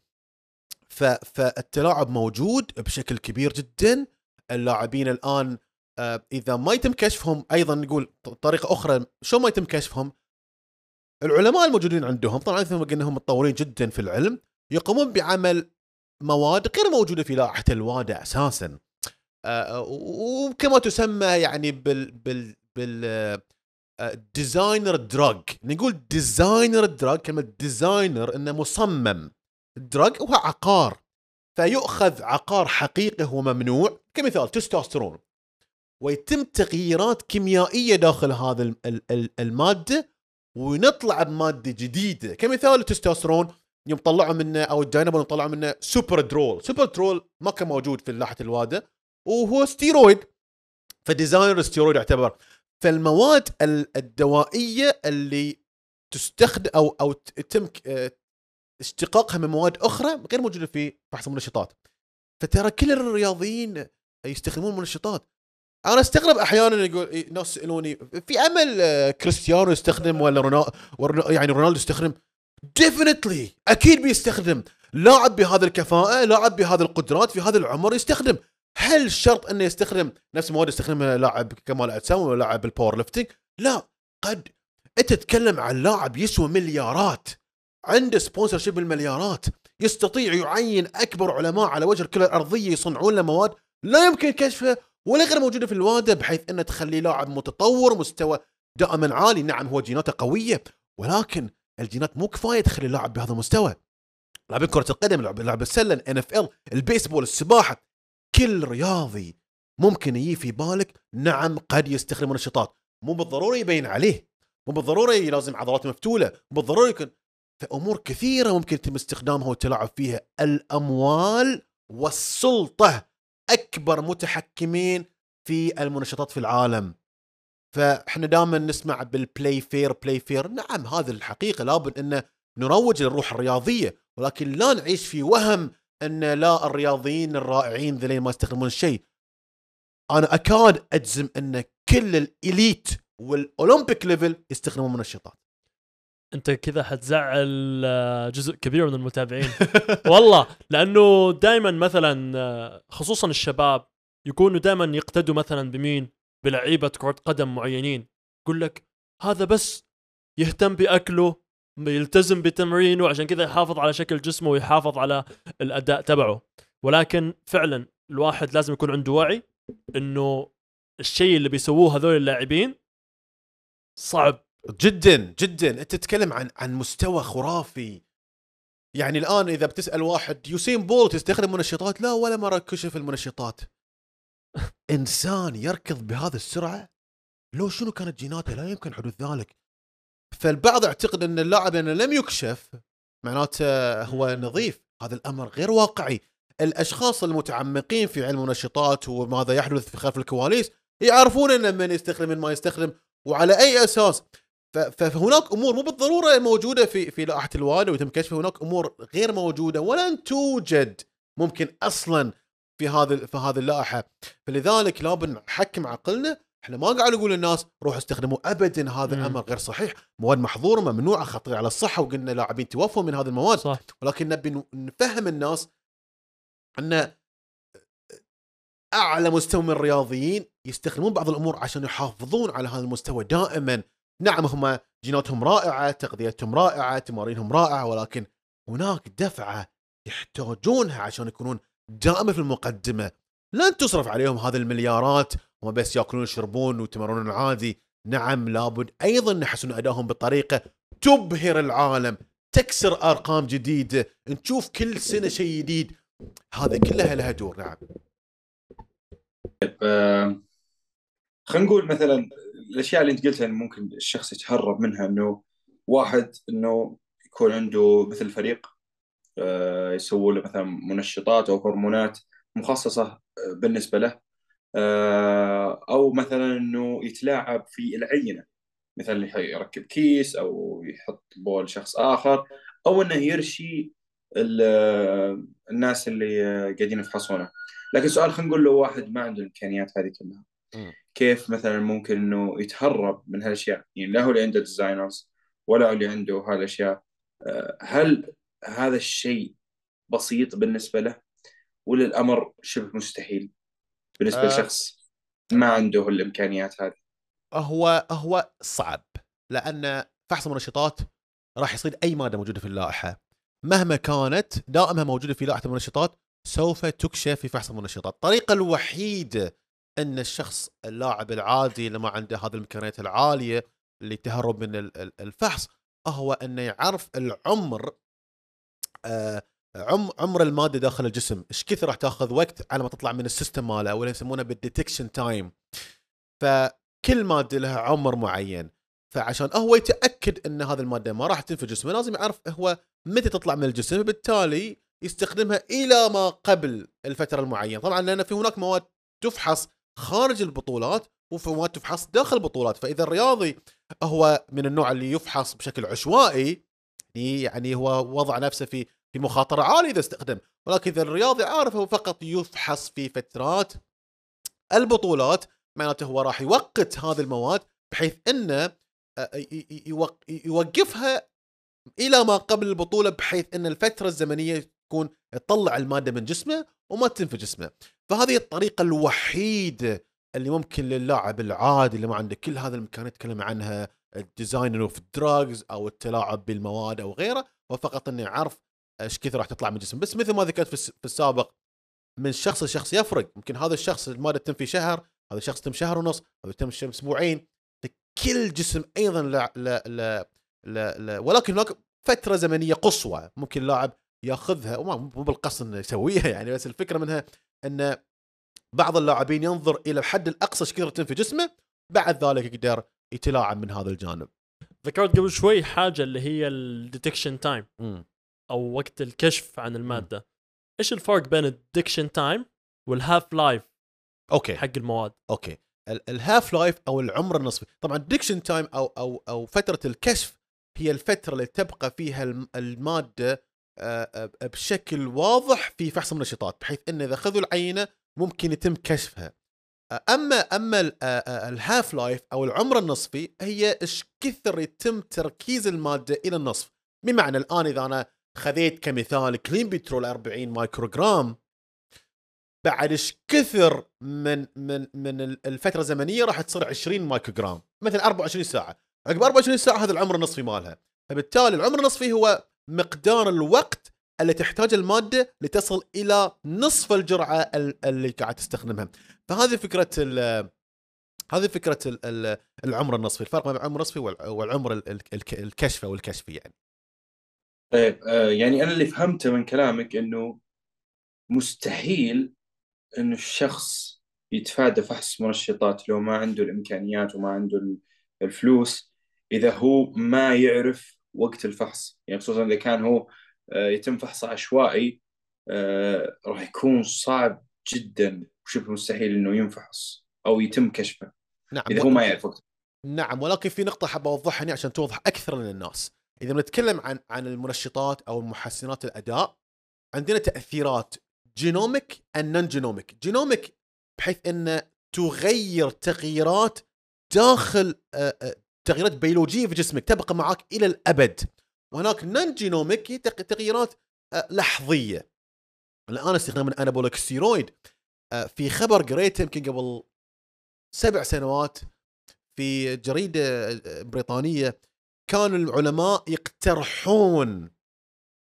فالتلاعب موجود بشكل كبير جدا. اللاعبين الآن آه، إذا ما يتم كشفهم أيضا نقول طريقة أخرى شو ما يتم كشفهم؟ العلماء الموجودين عندهم طبعا مثل ما قلنا هم متطورين جدا في العلم يقومون بعمل مواد غير موجودة في لائحة الواده أساسا. آه، وكما تسمى يعني بال بال بال designer drug نقول designer drug كلمة designer إنه مصمم. drug هو عقار. فيؤخذ عقار حقيقي هو ممنوع كمثال تستوستيرون ويتم تغييرات كيميائية داخل هذا ال- ال- ال- المادة ونطلع بمادة جديدة. كمثال التستوستيرون يوم طلعوا منه أو الدايانابول طلعوا منه Superdrol Superdrol ما كان موجود في لائحه الواده وهو ستيرويد ف designer steroid يعتبر. فالمواد ال- الدوائية اللي تستخدم أو أو يتم آه، اشتقاقها من مواد أخرى غير موجودة في فحص المنشطات. فترى كل الرياضيين يستخدمون منشطات. أنا أستغرب أحيانا يقول ناس يسألوني في امل آه، كريستيانو يستخدم ولا رونالدو يعني رونالدو يستخدم؟ definitely أكيد بيستخدم. لاعب بهذه الكفاءة لاعب بهذه القدرات في هذا العمر يستخدم. هل شرط انه يستخدم نفس المواد يستخدمها لاعب كمال أجسام ولا لاعب ال powerlifting؟ لا. قد انت تتكلم عن لاعب يسوى مليارات. عنده sponsorship بالمليارات. يستطيع يعين أكبر علماء على وجه الكرة الأرضية يصنعون له مواد لا يمكن كشفها ولا غير موجودة في ال WADA بحيث انه تخلي لاعب متطور مستوى دائما عالي. نعم هو جيناته قوية ولكن الجينات مو كفاية تخلي اللاعب بهذا المستوى. لاعبين كرة القدم لعب السلة NFL البيسبول السباحة كل رياضي ممكن يجي في بالك نعم قد يستخدم منشطات مو بالضروري يبين عليه. مو بالضروري لازم عضلات مفتولة. مو بالضروري يكون في أمور كثيرة ممكن يتم استخدامها والتلاعب فيها. الأموال والسلطة أكبر متحكمين في المنشطات في العالم. فإحنا دائما نسمع بال play fair play fair نعم هذه الحقيقة. لابد أن نروج للروح الرياضية ولكن لا نعيش في وهم إن لا الرياضيين الرائعين ذلين ما يستخدمون الشيء أنا أكاد أجزم إن كل الإليت والأولمبيك ليفل يستخدمون منشطات أنت كذا حتزعل آه، جزء كبير من المتابعين. والله لأنه دائما مثلا آه، خصوصا الشباب يكونوا دائما يقتدوا مثلا بمين؟ بلعيبة كرة قدم معينين. يقول لك هذا بس يهتم بأكله يلتزم بتمرينه عشان كذا يحافظ على شكل جسمه ويحافظ على الأداء تبعه. ولكن فعلا الواحد لازم يكون عنده وعي إنه الشيء اللي بيسووه هذول اللاعبين صعب. جدا جدا. أنت تتكلم عن عن مستوى خرافي. يعني الآن إذا بتسأل واحد يوسين بولت يستخدم منشطات؟ لا ولا مرة كشف المنشطات. إنسان يركض بهذه السرعة؟ لو شنو كانت جيناته؟ لا يمكن حدوث ذلك. فالبعض يعتقد أن اللاعب انه لم يكشف معناته هو نظيف. هذا الأمر غير واقعي. الأشخاص المتعمقين في علم المنشطات وماذا يحدث في خلف الكواليس يعرفون أن من يستخدم من ما يستخدم وعلى أي أساس؟ فهناك أمور مو بالضرورة موجودة في في لائحة الوالي ويتم كشفها هناك أمور غير موجودة ولن توجد ممكن أصلا في هذا في هذه اللائحة. فلذلك لابد نحكم عقلنا إحنا ما قاعد نقول للناس روحوا استخدموا ابدا هذا مم. الأمر غير صحيح. مواد محظورة ممنوعه خطيره على الصحة وقلنا لاعبين توفوا من هذه المواد. صح. ولكن نبي نفهم الناس إن أعلى مستوى من الرياضيين يستخدمون بعض الأمور عشان يحافظون على هذا المستوى دائما. نعم هم جيناتهم رائعة تغذيتهم رائعة تمارينهم رائعة ولكن هناك دفعة يحتاجونها عشان يكونون دائما في المقدمة. لن تصرف عليهم هذه المليارات. هم بس ياكلون ويشربون ويتمرنون عادي نعم لابد أيضا نحسن أدائهم بطريقه تبهر العالم تكسر أرقام جديدة نشوف كل سنة شيء جديد. هذا كلها لها دور. نعم. آه، خلينا نقول مثلا الأشياء اللي أنت قلتها انه ممكن الشخص يتهرب منها إنه واحد إنه يكون عنده مثل فريق آه، يسووا له مثلا منشطات أو هرمونات مخصصة آه، بالنسبة له. أو مثلا إنه يتلاعب في العينة. مثلا يركب كيس أو يحط بول شخص آخر أو إنه يرشي ال- الناس اللي قاعدين يفحصونه. لكن سؤال خلينا نقول لو واحد ما عنده الامكانيات هذه كلها. كيف مثلا ممكن إنه يتهرب من هالأشياء؟ يعني لا هو اللي عنده ديزاينرز ولا هو اللي عنده هالأشياء. آه، هل هذا الشيء بسيط بالنسبة له ولا الأمر شبه مستحيل؟ بالنسبة آه. لشخص ما عنده الإمكانيات هذه. هو هو صعب لأن فحص المنشطات راح يصير أي مادة موجودة في اللائحة. مهما كانت دائما موجودة في لائحة المنشطات سوف تكشف في فحص المنشطات. الطريقة الوحيده إن الشخص اللاعب العادي اللي ما عنده هذه الإمكانيات العالية اللي تهرب من ال- ال- الفحص هو إنه يعرف العمر آه، عم عمر الماده داخل الجسم. إيش كثر راح تاخذ وقت على ما تطلع من ال system ماله ولا يسمونه بال detection time فكل مادة لها عمر معين. فعشان هو يتأكد إن هذه المادة ما راح تتم في جسمه لازم يعرف هو متى تطلع من الجسم بالتالي يستخدمها إلى ما قبل الفترة المعينة. طبعا لأن في هناك مواد تفحص خارج البطولات وفي مواد تفحص داخل البطولات. فإذا الرياضي هو من النوع اللي يفحص بشكل عشوائي يعني هو وضع نفسه في في مخاطرة عالية إذا استخدم ولكن إذا الرياضي عارف هو فقط يفحص في فترات البطولات معناته هو راح يوقت هذه المواد بحيث إنه آه، يوقفها إلى ما قبل البطولة بحيث إن الفترة الزمنية تكون تطلع المادة من جسمه وما تتم في جسمه. فهذه الطريقة الوحيدة اللي ممكن للاعب العادي اللي ما عنده كل هذا الامكانيات نتكلم عنها ال design of drugs أو التلاعب بالمواد أو غيره وفقط إنه يعرف إيش كثر راح تطلع من الجسم بس مثل ما ذكرت في, الس- في السابق من شخص لشخص يفرق ممكن هذا الشخص الماده تتم في شهر هذا الشخص تم شهر ونص هذا تم أسبوعين كل جسم أيضا لا لا لا لا, لا ولكن هناك فترة زمنية قصوى ممكن اللاعب ياخذها وما مو بالقصد إنه يسويها يعني بس الفكرة منها إن بعض اللاعبين ينظر إلى الحد الأقصى إيش كثر في جسمه بعد ذلك يقدر يتلاعب من هذا الجانب. ذكرت قبل شوي حاجة اللي هي ال detection time. أو وقت الكشف عن المادة. إيش الفرق بين ال detection time وال half life okay. حق المواد؟ okay. ال- الـ half life أو العمر النصفي. طبعا detection time أو أو أو فترة الكشف هي الفترة اللي تبقى فيها الم- المادة بشكل واضح في فحص المنشطات بحيث انه إذا اخذوا العينة ممكن يتم كشفها. أما أما ال- الـ half life أو العمر النصفي هي إيش كثر يتم تركيز المادة إلى النصف. بمعنى الآن إذا أنا خذيت كمثال clenbuterol 40 مايكروغرام. بعد إيش كثر من من من ال- الفترة الزمنية راح تصير 20 مايكروغرام مثلا 24 ساعة. عقب 24 ساعة هذا العمر النصفي مالها. فبالتالي العمر النصفي هو مقدار الوقت اللي تحتاج المادة لتصل إلى نصف الجرعة ال- اللي قاعد تستخدمها. فهذه فكرة هذه فكرة ال- ال- العمر النصفي. الفرق بين العمر النصفي والع- والعمر ال- ال- الك- الكشفي أو الكشفي يعني. طيب آه، يعني أنا اللي فهمته من كلامك إنه مستحيل انه الشخص يتفادى فحص منشطات لو ما عنده الإمكانيات وما عنده ال- الفلوس إذا هو ما يعرف وقت الفحص. يعني خصوصا إذا كان هو آه، يتم فحصه عشوائي آه، راح يكون صعب جدا. وشبه مستحيل إنه ينفحص أو يتم كشفه نعم إذا هو ما يعرف وقت نعم ولكن في نقطة حاب أوضحها هنا عشان توضح أكثر للناس. إذا بنتكلم عن عن المنشطات أو محسنات الأداء عندنا تأثيرات genomic ال non-genomic. genomic بحيث أن تغير تغييرات داخل آه، آه، تغييرات بيولوجية في جسمك تبقى معك إلى الأبد. وهناك non-genomic هي تغ- تغييرات آه، لحظية. الآن استخدام ال anabolic steroid في خبر قريته يمكن قبل سبع سنوات في جريدة بريطانية كانوا العلماء يقترحون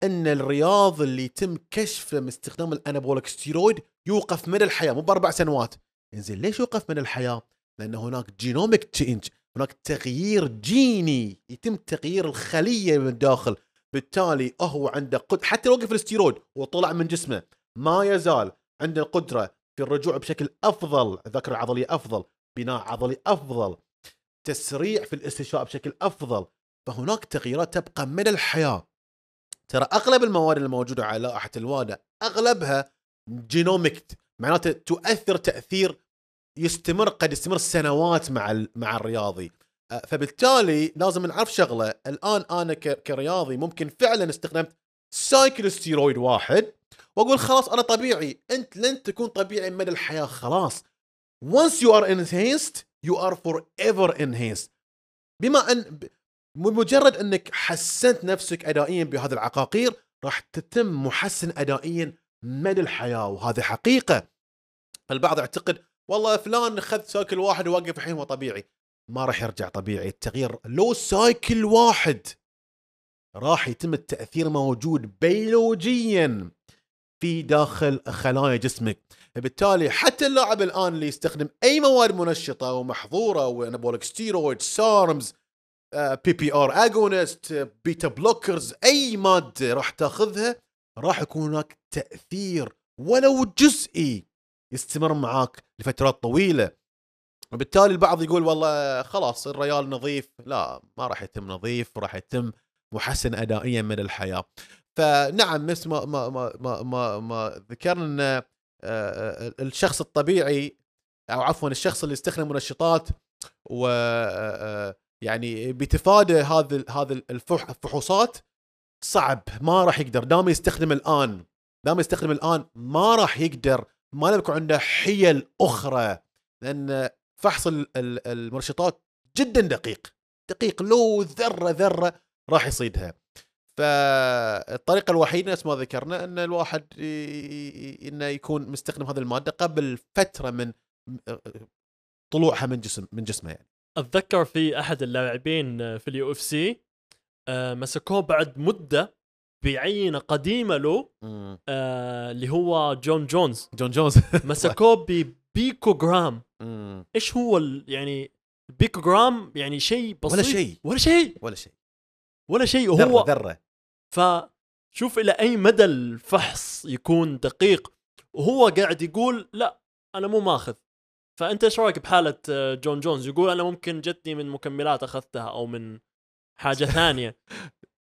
إن الرياضي اللي يتم كشفه من استخدام ال anabolic steroid يوقف من الحياة مو بأربع سنوات. إنزين ليش يوقف من الحياة؟ لأن هناك genomic change هناك تغيير جيني يتم تغيير الخلية من الداخل. بالتالي هو عنده قد حتى لو وقف الستيرويد وطلع من جسمه ما يزال عنده القدرة في الرجوع بشكل أفضل الذاكره العضليه أفضل بناء عضلي أفضل تسريع في الاستشفاء بشكل أفضل. فهناك تغييرات تبقى من الحياة. ترى أغلب المواد الموجودة على لائحة الوادا أغلبها جينوميك معناته تؤثر تأثير يستمر قد يستمر سنوات مع مع الرياضي. فبالتالي لازم نعرف شغلة. الآن أنا كرياضي ممكن فعلا استخدمت cycle steroid واحد وأقول خلاص أنا طبيعي. أنت لن تكون طبيعي مدى الحياة خلاص. Once you are enhanced you are forever enhanced. بما أن بمجرد إنك حسنت نفسك ادائيا بهذه العقاقير راح تتم محسن ادائيا مدى الحياة. وهذه حقيقة. البعض يعتقد والله فلان خذ cycle واحد ووقف الحين هو طبيعي. ما راح يرجع طبيعي. التغيير لو cycle واحد راح يتم التأثير موجود بيولوجيا في داخل خلايا جسمك. بالتالي حتى اللاعب الآن اللي يستخدم أي مواد منشطة ومحظورة و anabolic steroid SARMs PPAR agonist beta blockers أي مادة راح تاخذها راح يكون هناك تأثير ولو جزئي يستمر معاك لفترات طويلة. وبالتالي البعض يقول والله خلاص الريال نظيف. لا ما راح يتم نظيف راح يتم محسن ادائيا من الحياة. فنعم مثل ما ما ما ما, ما, ما ذكرنا إن آه، آه، الشخص الطبيعي أو عفوا الشخص اللي يستخدم منشطات و آه، يعني بيتفادى هذا هذا الفح- الفحوصات صعب ما راح يقدر. دام يستخدم الآن دام يستخدم الآن ما راح يقدر. ما يكن عنده حيل أخرى لأن فحص ال- ال- المنشطات جدا دقيق. دقيق لو ذرة ذرة راح يصيدها. فالطريقة الوحيدة نفس ما ذكرنا إن الواحد إنه يكون مستخدم هذه المادة قبل فترة من طلوعها من جسم من جسمه يعني. أتذكر في أحد اللاعبين في ال UFC مسكوه بعد مدة بعينة قديمة له آه، اللي هو جون جونز. جون جونز. مسكوه ببيكو جرام مم. إيش هو يعني بيكو جرام يعني شيء بسيط. ولا شيء. ولا شيء. ولا شيء. ولا شيء. وهو ذرة. فشوف إلى أي مدى الفحص يكون دقيق. وهو قاعد يقول لا أنا مو ماخذ. فأنت إيش رأيك بحالة آه، جون جونز؟ يقول أنا ممكن جتني من مكملات أخذتها أو من حاجة ثانية.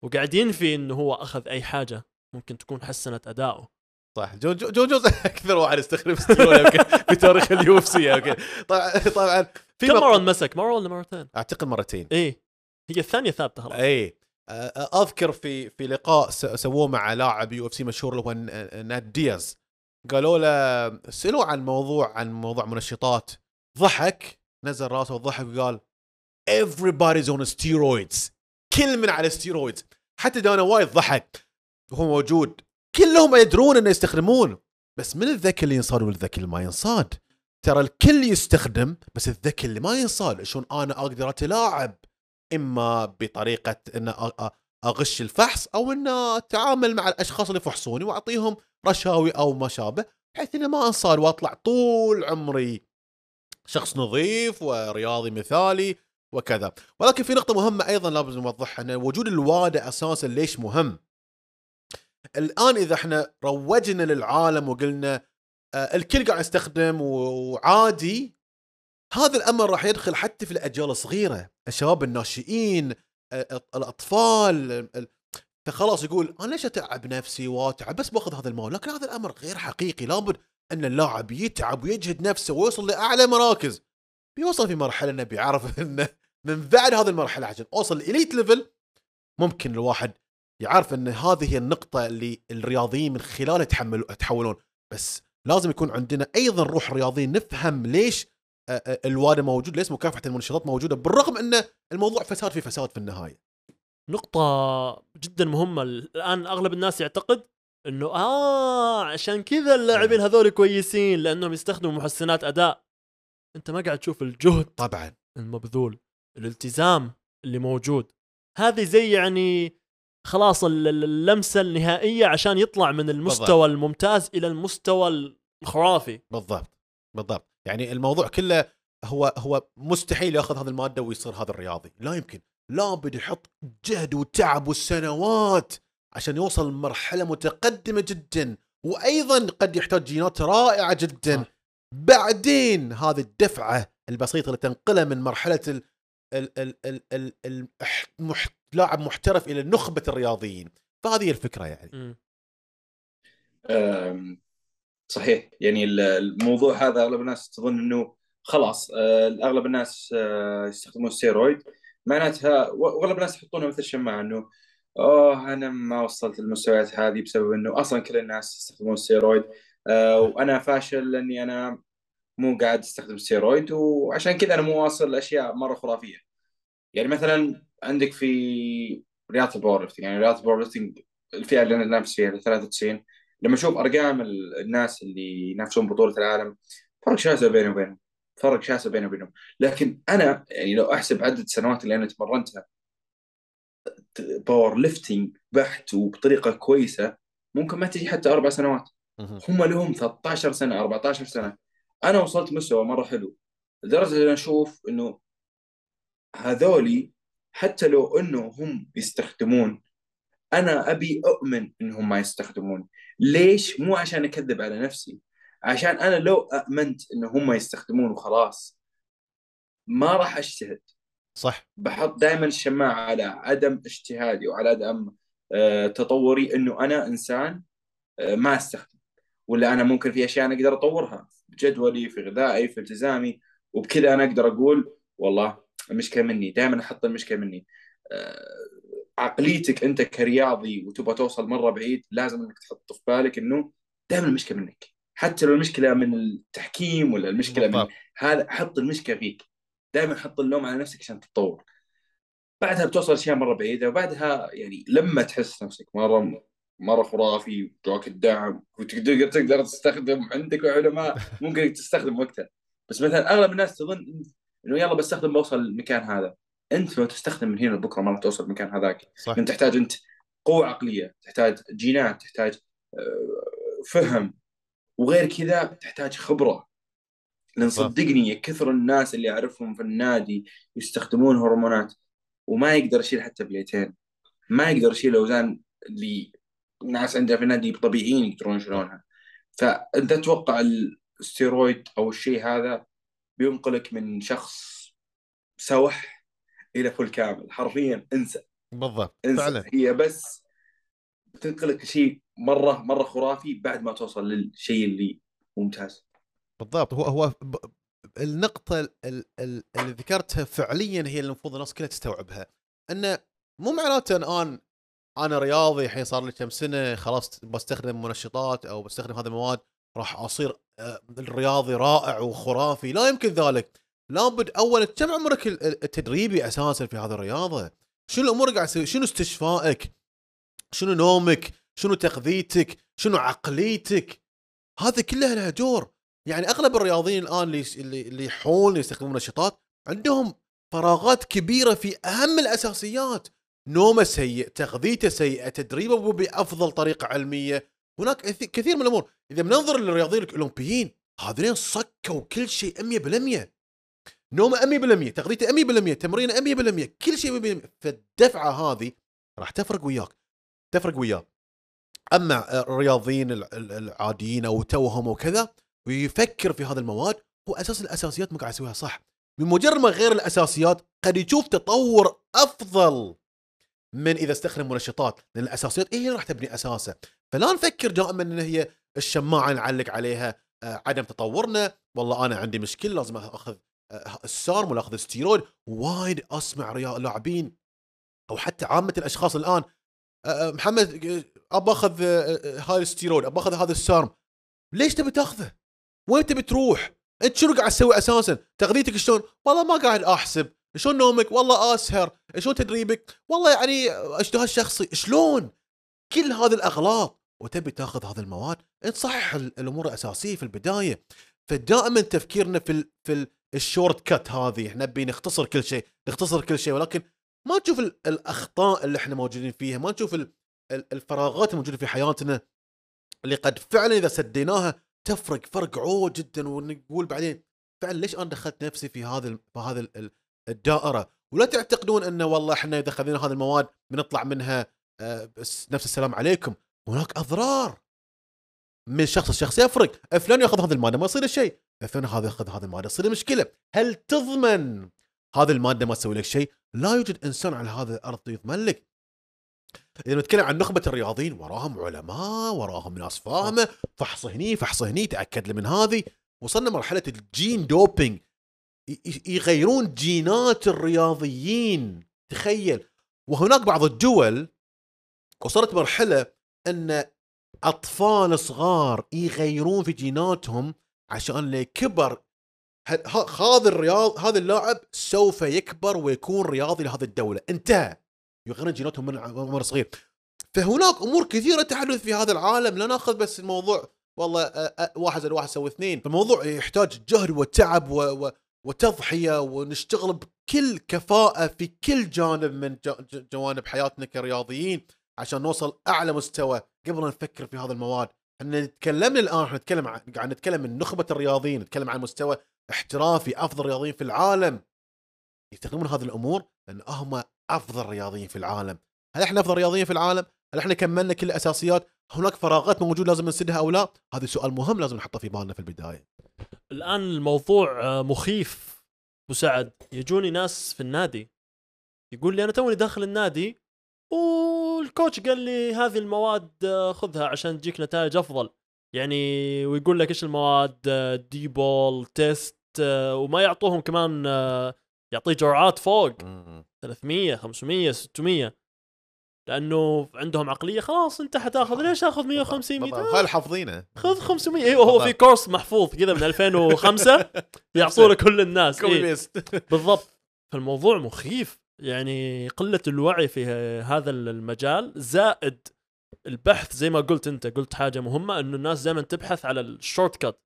وقاعد ينفي إنه هو أخذ أي حاجة ممكن تكون حسنت أداؤه. صح. جون جون جون جونز أكثر واحد استخدم ستيرويد في تاريخ ال UFC. طبعا طبعا في كم مرة انمسك؟ مرة ولا مرتين؟ أعتقد مرتين. إيه. هي الثانية ثابتة خلاص. اي أذكر في في لقاء سووه مع لاعب UFC مشهور اللي هو ن- نات دياز. قالوا له سالوه عن موضوع عن موضوع منشطات. ضحك نزل راسه وضحك وقال everybody's on steroids. كل من على steroids حتى دانا وايت ضحك وهو موجود. كلهم يدرون إنه يستخدمون. بس من الذكي اللي ينصاد والذكي اللي ما ينصاد؟ ترى الكل يستخدم بس الذكي اللي ما ينصاد شلون أنا أقدر أتلاعب؟ إما بطريقة إن أ- أ- أغش الفحص أو إن أتعامل مع الأشخاص اللي يفحصوني وأعطيهم رشاوي أو ما شابه بحيث اني ما انصاد وأطلع طول عمري شخص نظيف ورياضي مثالي وكذا. ولكن في نقطة مهمة أيضا لازم نوضحها إن وجود الواده أساسا ليش مهم؟ الآن إذا إحنا روجنا للعالم وقلنا آه، الكل قاعد يستخدم وعادي هذا الأمر راح يدخل حتى في الأجيال الصغيرة. الشباب الناشئين الأطفال ال- فخلاص يقول أنا ليش أتعب نفسي وأتعب؟ بس باخذ هذا المال لكن هذا الأمر غير حقيقي. لابد أن اللاعب يتعب ويجهد نفسه ويوصل لأعلى مراكز. بيوصل في مرحلة إنه بيعرف إنه من بعد هذه المرحلة عشان أوصل ال elite level ممكن الواحد يعرف إن هذه هي النقطة اللي الرياضيين من خلالها يتحملوا يتحولون بس لازم يكون عندنا أيضا روح رياضيين نفهم ليش الواده موجود ليش مكافحة المنشطات موجودة بالرغم أن الموضوع فساد في فساد في النهاية. نقطة جدا مهمة. الآن أغلب الناس يعتقد إنه آه عشان كذا اللاعبين هذول كويسين لأنهم يستخدموا محسنات أداء. أنت ما قاعد تشوف الجهد طبعا. المبذول الالتزام اللي موجود. هذه زي يعني خلاص ال- ال- اللمسة النهائية عشان يطلع من المستوى الممتاز إلى المستوى الخرافي. بالضبط بالضبط. يعني الموضوع كله هو هو مستحيل ياخذ هذه المادة ويصير هذا الرياضي. لا يمكن. لابد يحط جهد وتعب والسنوات عشان يوصل لمرحلة متقدمة جدا وأيضا قد يحتاج جينات رائعة جدا. بعدين هذه الدفعة البسيطة اللي تنقله من مرحلة ال ال ال ال ال المح- لاعب محترف إلى نخبة الرياضيين. فهذه الفكرة يعني. صحيح. يعني ال- الموضوع هذا أغلب الناس تظن إنه خلاص آه، أغلب الناس آه، يستخدمون الستيرويد. معناتها وأغلب الناس يحطونها مثل الشماعة إنه أوه أنا ما وصلت للمستويات هذه بسبب إنه أصلا كل الناس يستخدمون الستيرويد. آه، وأنا فاشل لأني أنا مو قاعد أستخدم ستيرويد وعشان كذا أنا مو واصل لأشياء مرة خرافية. يعني مثلا عندك في رياضة ال powerlifting يعني رياضة ال powerlifting الفئة اللي أنا نافس فيها ال 93 لما أشوف أرقام ال- الناس اللي ينافسون بطولة العالم فرق شاسع بيني وبينهم فرق شاسع بيني وبينهم. لكن أنا يعني لو أحسب عدد السنوات اللي أنا تمرنتها powerlifting بحت وبطريقة كويسة ممكن ما تجي حتى أربع سنوات. هم لهم 13 سنة 14 سنة. أنا وصلت مستوى مرة حلو لدرجة إن أشوف إنه هذولي حتى لو إنه هم يستخدمون أنا أبي أؤمن إنهم ما يستخدمون. ليش؟ مو عشان أكذب على نفسي عشان أنا لو آمنت إن هم يستخدمون وخلاص ما راح أجتهد. صح. بحط دائما الشماعة على عدم اجتهادي وعلى عدم آه، تطوري إنه أنا إنسان آه، ما أستخدم. ولا أنا ممكن في أشياء أنا أقدر أطورها في جدولي في غذائي في التزامي وبكذا أنا أقدر أقول والله المشكلة مني دائما أحط المشكلة مني. آه، عقليتك انت كرياضي وتبغى توصل مرة بعيد لازم انك تحط في بالك انه دائما المشكلة منك. حتى لو المشكلة من التحكيم ولا المشكلة من بالضبط. هذا حط المشكلة فيك. دائما حط اللوم على نفسك عشان تتطور. بعدها بتوصل أشياء مرة بعيدة وبعدها يعني لما تحس نفسك مرة مرة خرافي وجاك الدعم وتقدر تقدر تستخدم عندك علماء ممكن تستخدم وقتها. بس مثلا أغلب الناس تظن إنه يلا بستخدم بوصل المكان هذا. أنت لو تستخدم من هنا لبكرة مره توصل المكان هذاك. صح. انت تحتاج أنت قوة عقلية تحتاج جينات تحتاج آه، فهم. وغير كذا تحتاج خبرة. لأن. صدقني كثر الناس اللي أعرفهم في النادي يستخدمون هرمونات وما يقدر يشيل حتى بليتين. ما يقدر يشيل الاوزان اللي الناس عندها في النادي طبيعيين يقدرون يشيلونها. فأنت تتوقع الستيرويد أو الشيء هذا بينقلك من شخص سوح إلى فل كامل. حرفيا انسى. بالضبط انسى. فعلا. هي بس بتنقلك شيء مرة مرة خرافي بعد ما توصل للشيء اللي ممتاز. بالضبط. هو هو ب... النقطة ال- ال- ال- اللي ذكرتها فعليا هي اللي المفروض الناس كلها تستوعبها. إنه مو معناته الان أنا رياضي الحين صار لي كم سنة خلاص بستخدم منشطات أو بستخدم هذه المواد راح أصير آه، الرياضي رائع وخرافي. لا يمكن ذلك. لابد اول كم عمرك ال- ال- التدريبي أساسا في هذه الرياضة. شنو الأمور قاعد تسوي؟ شنو استشفائك؟ شنو نومك؟ شنو تغذيتك؟ شنو عقليتك؟ هذه كلها لها دور يعني أغلب الرياضيين الآن اللي اللي يحاولون يستخدمون نشاطات عندهم فراغات كبيرة في أهم الأساسيات. نومه سيء تغذيته سيئة تدريبه بأفضل طريقة علمية. هناك كث- كثير من الأمور. إذا بننظر للرياضيين الأولمبيين هذين صكوا كل شيء 100% نومه 100% تغذيته 100% تمرينه 100% كل شيء 100% فالدفعة هذه راح تفرق وياك تفرق وياه أما الرياضيين ال- ال- العاديين أو توهم وكذا ويفكر في هذه المواد هو أساس الأساسيات ما قاعد يسويها صح؟ بمجرد ما غير الأساسيات قد يشوف تطور أفضل من إذا استخدم منشطات لأن الأساسيات هي اللي راح تبني أساسه. فلا نفكر دائما إن هي الشماعة نعلق عليها آه، عدم تطورنا. والله أنا عندي مشكلة لازم أخذ ولا اخذ ستيرويد وايد أسمع لاعبين أو حتى عامة الأشخاص الآن محمد ابى أخذ هاي الستيرويد ابى أخذ هذا السارم ليش تبي تأخذه؟ وين تبي تروح؟ أنت شنو قاعد تسوي أساسا؟ تغذيتك شلون؟ والله ما قاعد أحسب، شلون نومك؟ والله أسهر، شلون تدريبك؟ والله يعني اجتهاد شخصي، شلون؟ كل هذه الأغلاط وتبي تأخذ هذه المواد، أنت صحح ال- الأمور الأساسية في البداية، فدائما تفكيرنا في ال في ال الشورت كات هذه، إحنا نبي نختصر كل شيء، نختصر كل شيء ولكن ما نشوف ال- الأخطاء اللي إحنا موجودين فيها، ما نشوف ال- ال- الفراغات الموجودة في حياتنا اللي قد فعلا إذا سديناها تفرق فرق عود جدا ونقول بعدين فعلا ليش أنا دخلت نفسي في هذا في هذا ال- ال- الدائرة؟ ولا تعتقدون إنه والله إحنا إذا خذينا هذه المواد بنطلع منها آه، نفس السلام عليكم؟ هناك أضرار. من شخص لشخص يفرق. فلان يأخذ هذه المادة ما يصير شيء فلان هذا ياخذ هذه المادة؟ تصير مشكلة. هل تضمن هذه المادة ما تسوي لك شيء؟ لا يوجد إنسان على هذا الأرض يضمن لك. إذا نتكلم عن نخبة الرياضيين وراهم علماء وراهم ناس فاهمة. فحص هني فحص هني تأكد لي من هذه. وصلنا مرحلة الجين دوبينج. يغيرون جينات الرياضيين. تخيل. وهناك بعض الدول وصلت مرحلة إن أطفال صغار يغيرون في جيناتهم عشان ه- هذا الرياض هذا اللاعب سوف يكبر ويكون رياضي لهذه الدولة. انتهى. يغيرون جيناتهم من عمر صغير. فهناك أمور كثيرة تحدث في هذا العالم. لا ناخذ بس الموضوع والله واحد زائد واحد يسوي اثنين. فالموضوع يحتاج جهد وتعب و... و... وتضحية ونشتغل بكل كفاءة في كل جانب من جوانب حياتنا كرياضيين عشان نوصل أعلى مستوى. قبل أن نفكر في هذه المواد إحنا تكلمنا الآن إحنا نتكلم عن قاعد نتكلم من نخبة الرياضيين نتكلم عن مستوى احترافي أفضل رياضيين في العالم. يستخدمون هذه الأمور لأن هم أفضل رياضيين في العالم. هل إحنا أفضل رياضيين في العالم؟ هل إحنا كملنا كل الأساسيات؟ هناك فراغات موجودة لازم نسدها أو لا؟ هذا سؤال مهم لازم نحطه في بالنا في البداية. الآن الموضوع آه، مخيف. سعد يجوني ناس في النادي يقول لي أنا توني داخل النادي وال coach قال لي هذه المواد آه، خذها عشان تجيك نتائج أفضل. يعني ويقول لك إيش المواد؟ آه، Dbol test آه، وما يعطوهم كمان يعطيه جرعات فوق. 300 500 600 لأنه عندهم عقلية خلاص أنت حتاخذ ليش آخذ 150 بالضبط. 200 هاي حافظينه خذ 500 أيوه هو في course محفوظ كذا من 2005 يعطونه كل الناس. إيه. بالضبط. فالموضوع مخيف. يعني قلة الوعي في هذا المجال زائد البحث زي ما قلت انت قلت حاجة مهمة إنه الناس دائما تبحث على ال shortcut.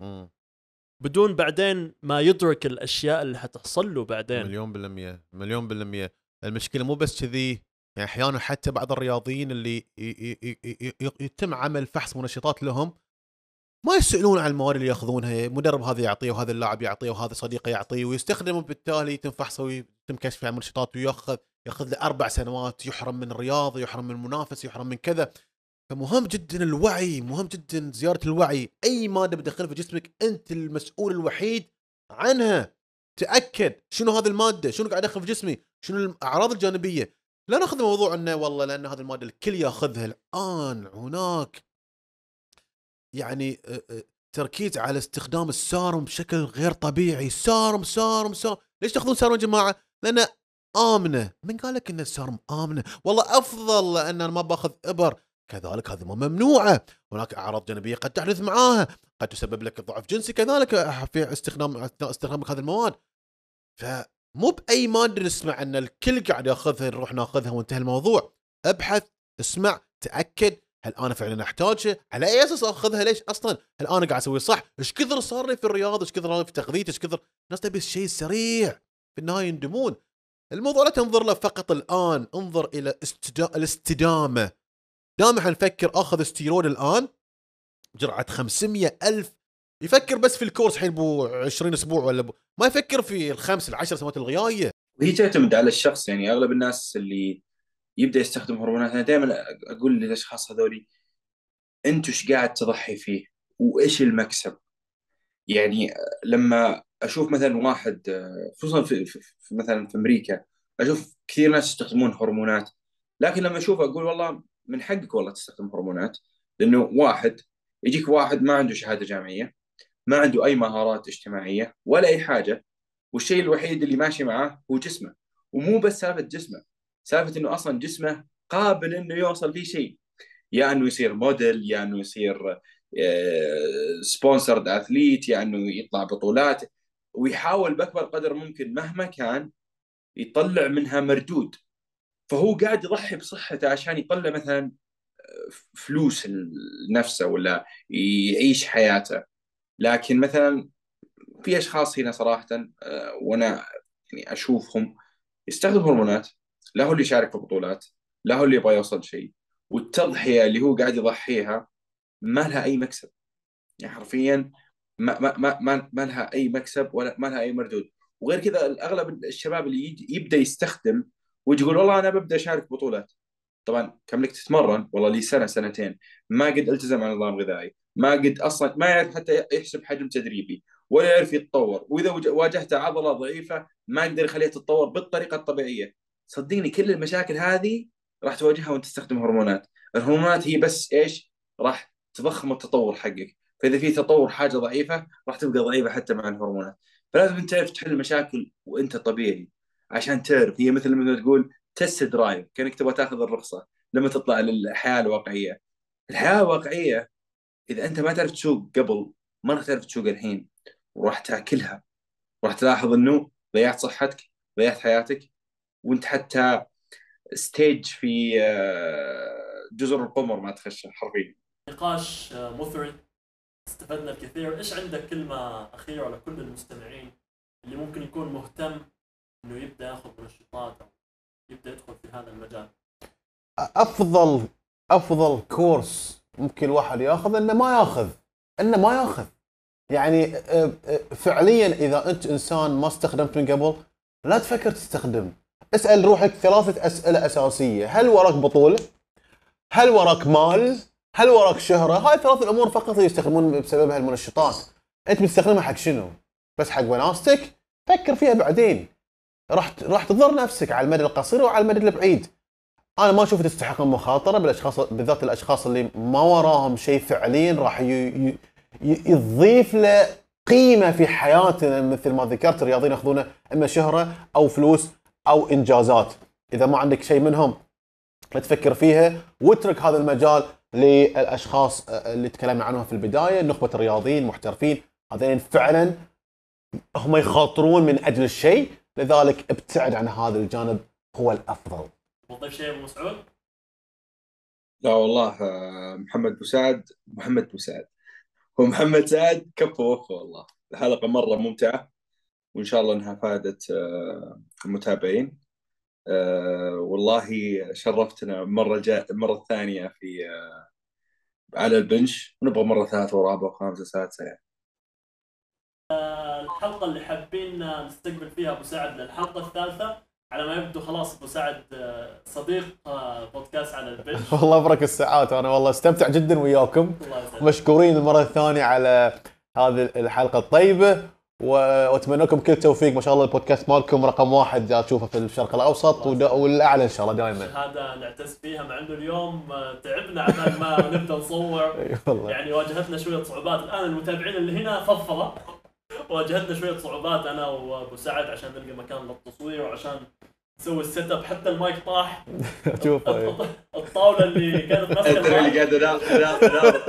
بدون بعدين ما يدرك الأشياء اللي حتحصل له بعدين. مليون بالمية مليون بالمية. المشكلة مو بس كذي يعني أحيانا حتى بعض الرياضيين اللي يتم عمل فحص منشطات لهم ما يسألون عن المواد اللي ياخذونها. مدرب هذا يعطيه وهذا اللاعب يعطيه وهذا صديقه يعطيه ويستخدمه بالتالي يتم فحصه ويتم كشفه عن منشطات وياخذ ياخذ له أربع سنوات يحرم من الرياضه يحرم من المنافسه يحرم من كذا. فمهم جدا الوعي مهم جدا زياده الوعي. أي مادة بتدخلها في جسمك أنت المسؤول الوحيد عنها. تأكد شنو هذه المادة؟ شنو قاعد ادخل في جسمي؟ شنو الاعراض الجانبية؟ لا ناخذ الموضوع إنه والله لأن هذه المادة الكل ياخذها الآن. هناك يعني تركيز على استخدام السارم بشكل غير طبيعي. سارم سارم سارم. ليش تاخذون سارم يا جماعة؟ لأنه آمنة. من قال لك إن السارم آمنة؟ والله أفضل لأن أنا ما باخذ إبر. كذلك هذه ممنوعة. هناك أعراض جانبية قد تحدث معاها. قد تسبب لك ضعف جنسي كذلك في استخدام اثناء استخدامك هذه المواد. فمو بأي مادة نسمع إن الكل قاعد ياخذها نروح ناخذها وانتهى الموضوع. ابحث اسمع تأكد. هل أنا فعلا احتاجها؟ على أي أساس أخذها؟ ليش أصلا؟ هل أنا قاعد أسوي صح؟ إيش كثر صار لي في الرياضه؟ إيش كثر في تغذيتي؟ إيش كثر الناس تبي الشيء السريع في النهاية يندمون. الموضوع لا تنظر له فقط الآن، انظر إلى استدا... الاستدامة. دائما حنفكر أخذ استيرود الآن جرعة 500 ألف يفكر بس في الكورس الحين بو 20 أسبوع ولا بو... ما يفكر في الخمس العشر سنوات الجايه وهي تعتمد على الشخص يعني أغلب الناس اللي يبدأ يستخدم هرمونات. أنا دائما أقول للأشخاص هذولي انت إيش قاعد تضحي فيه؟ وإيش المكسب؟ يعني لما أشوف مثلا واحد خصوصا في, في, في مثلا في أمريكا أشوف كثير ناس يستخدمون هرمونات. لكن لما أشوف أقول والله من حقك والله تستخدم هرمونات. لأنه واحد يجيك واحد ما عنده شهادة جامعية ما عنده أي مهارات اجتماعية ولا أي حاجة والشيء الوحيد اللي ماشي معاه هو جسمه. ومو بس سالفة جسمه. سالفة إنه أصلا جسمه قابل إنه يوصل فيه شيء. يا إنه يصير موديل يا إنه يصير سبونسرد اثليت يا إنه يطلع بطولات. ويحاول بأكبر قدر ممكن مهما كان يطلع منها مردود. فهو قاعد يضحي بصحته عشان يطلع مثلا فلوس لنفسه ولا يعيش حياته. لكن مثلا في أشخاص هنا صراحة وأنا يعني أشوفهم يستخدم هرمونات. لا هو اللي يشارك في بطولات لا هو اللي يبغى يوصل شيء. والتضحية اللي هو قاعد يضحيها ما لها أي مكسب. يعني حرفيا ما ما ما ما, ما لها أي مكسب ولا ما لها أي مردود. وغير كذا اغلب الشباب اللي يبدأ يستخدم ويجي يقول والله أنا ببدأ أشارك بطولات. طبعا كم لك تتمرن والله لي سنة سنتين. ما قد التزم على نظام غذائي. ما قد أصلا ما يعرف حتى يحسب حجم تدريبي ولا يعرف يتطور. وإذا واجهته عضلة ضعيفة ما يقدر يخليها تتطور بالطريقة الطبيعية. صدقني كل المشاكل هذه راح تواجهها وانت تستخدم هرمونات. الهرمونات هي بس إيش؟ راح تضخم التطور حقك. فإذا في تطور حاجة ضعيفة راح تبقى ضعيفة حتى مع الهرمونات. فلازم أنت تعرف تحل المشاكل وأنت طبيعي عشان تعرف. هي مثل ما تقول test drive كأنك تبغى تأخذ الرخصة لما تطلع للحياة الواقعية. الحياة الواقعية إذا أنت ما تعرف تسوق قبل ما راح تعرف تسوق الحين. وراح تاكلها. راح تلاحظ إنه ضيعت صحتك ضيعت حياتك وانت حتى stage في جزر القمر ما تخشى حرفيا. نقاش مثري استفدنا الكثير. إيش عندك كلمة أخيرة لكل المستمعين اللي ممكن يكون مهتم إنه يبدأ ياخذ منشطات أو يبدأ يدخل في هذا المجال؟ أفضل أفضل كورس ممكن الواحد ياخذ إنه ما ياخذ إنه ما ياخذ. يعني فعليا إذا أنت إنسان ما استخدمت من قبل لا تفكر تستخدم. اسأل روحك ثلاثة أسئلة أساسية. هل وراك بطولة؟ هل وراك مال؟ هل وراك شهرة؟ هاي ثلاث الأمور فقط اللي يستخدمون بسببها المنشطات أنت بتستخدمها حق شنو؟ بس حق وناستك. فكر فيها بعدين. راح راح تضر نفسك على المدى القصير وعلى المدى البعيد. أنا ما أشوف تستحق المخاطرة بالأشخاص بالذات الأشخاص اللي ما وراهم شيء فعليا راح يضيف له قيمة في حياتنا مثل ما ذكرت الرياضيين يأخذونه إما شهرة أو فلوس أو إنجازات. إذا ما عندك شيء منهم لا تفكر فيها واترك هذا المجال للأشخاص اللي تكلمنا عنهم في البداية نخبة الرياضيين محترفين. هذين فعلا هم يخاطرون من أجل الشيء لذلك ابتعد عن هذا الجانب هو الأفضل. بتضيف شيء أبو مسعود؟ لا والله آه، محمد بوسعد محمد بوسعد هو محمد سعد كفو وفى والله. الحلقة مرة ممتعة وإن شاء الله إنها فادت آه، المتابعين. آه، والله شرفتنا المرة الجاية المرة الثانية في آه، على البنش. ونبغى مرة ثالثة ورابعة وخامسة سادسة يعني. الحلقة اللي حابين نستقبل فيها أبو سعد للحلقة الثالثة. على ما يبدو خلاص أبو سعد صديق بودكاست على البنش. والله أبرك الساعات وأنا والله أستمتع جدا وياكم. الله يسعدك. مشكورين المره الثانية على هذه الحلقة. الطيبه واتمنى لكم كل التوفيق. ما شاء الله البودكاست مالكم رقم واحد اشوفه في الشرق الأوسط والأعلى إن شاء الله دائما هذا نعتز فيها مع انه اليوم آه، تعبنا عبال ما نبدأ نصور. يعني واجهتنا شوية صعوبات. الآن المتابعين اللي هنا فضفضة. واجهتنا شوية صعوبات أنا وأبو سعد عشان نلقى مكان للتصوير وعشان نسوي ال setup حتى المايك طاح. شوفه الطاولة اللي كانت ماسكة اللي قاعد أناظر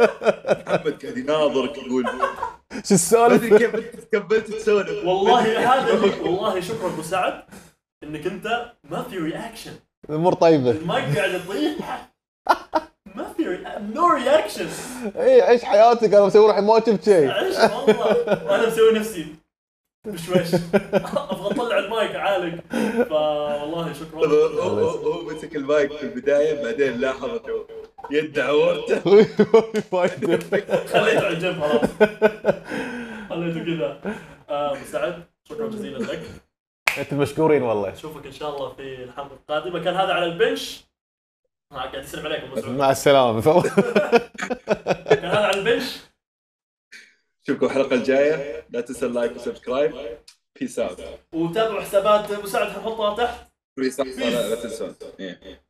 محمد قاعد يناظرك يقول. شو ما السالفه أدري كيف أنت تقبلت تسولف. والله هذا والله شكرا أبو سعد إنك أنت ما في reaction الأمور طيبة. المايك قاعد يطيح. ما في no reaction اي عيش حياتك أنا مسوي روحي ما شفت شيء. عيش والله. وأنا مسوي نفسي. بشويش. أبغى أطلع المايك عالق فوالله شكرا. هو- هو مسك المايك في البداية بعدين لاحظته يد عورته. خليته على الجنب خلاص. خليته كذا. آه، ابو سعد شكرا جزيلا لك. أنتم مشكورين والله. نشوفك إن شاء الله في الحلقة القادمة. كان هذا على ال bench. ها قاعد يسلم عليك ابو مسعود مع السلامة. كان هذا على ال bench. نشوفكم الحلقة الجاية. لا تنسى ال like و subscribe peace out وتابعوا حسابات سعد حنحطها تحت. بيس اوت لا لا تنسون. إيه.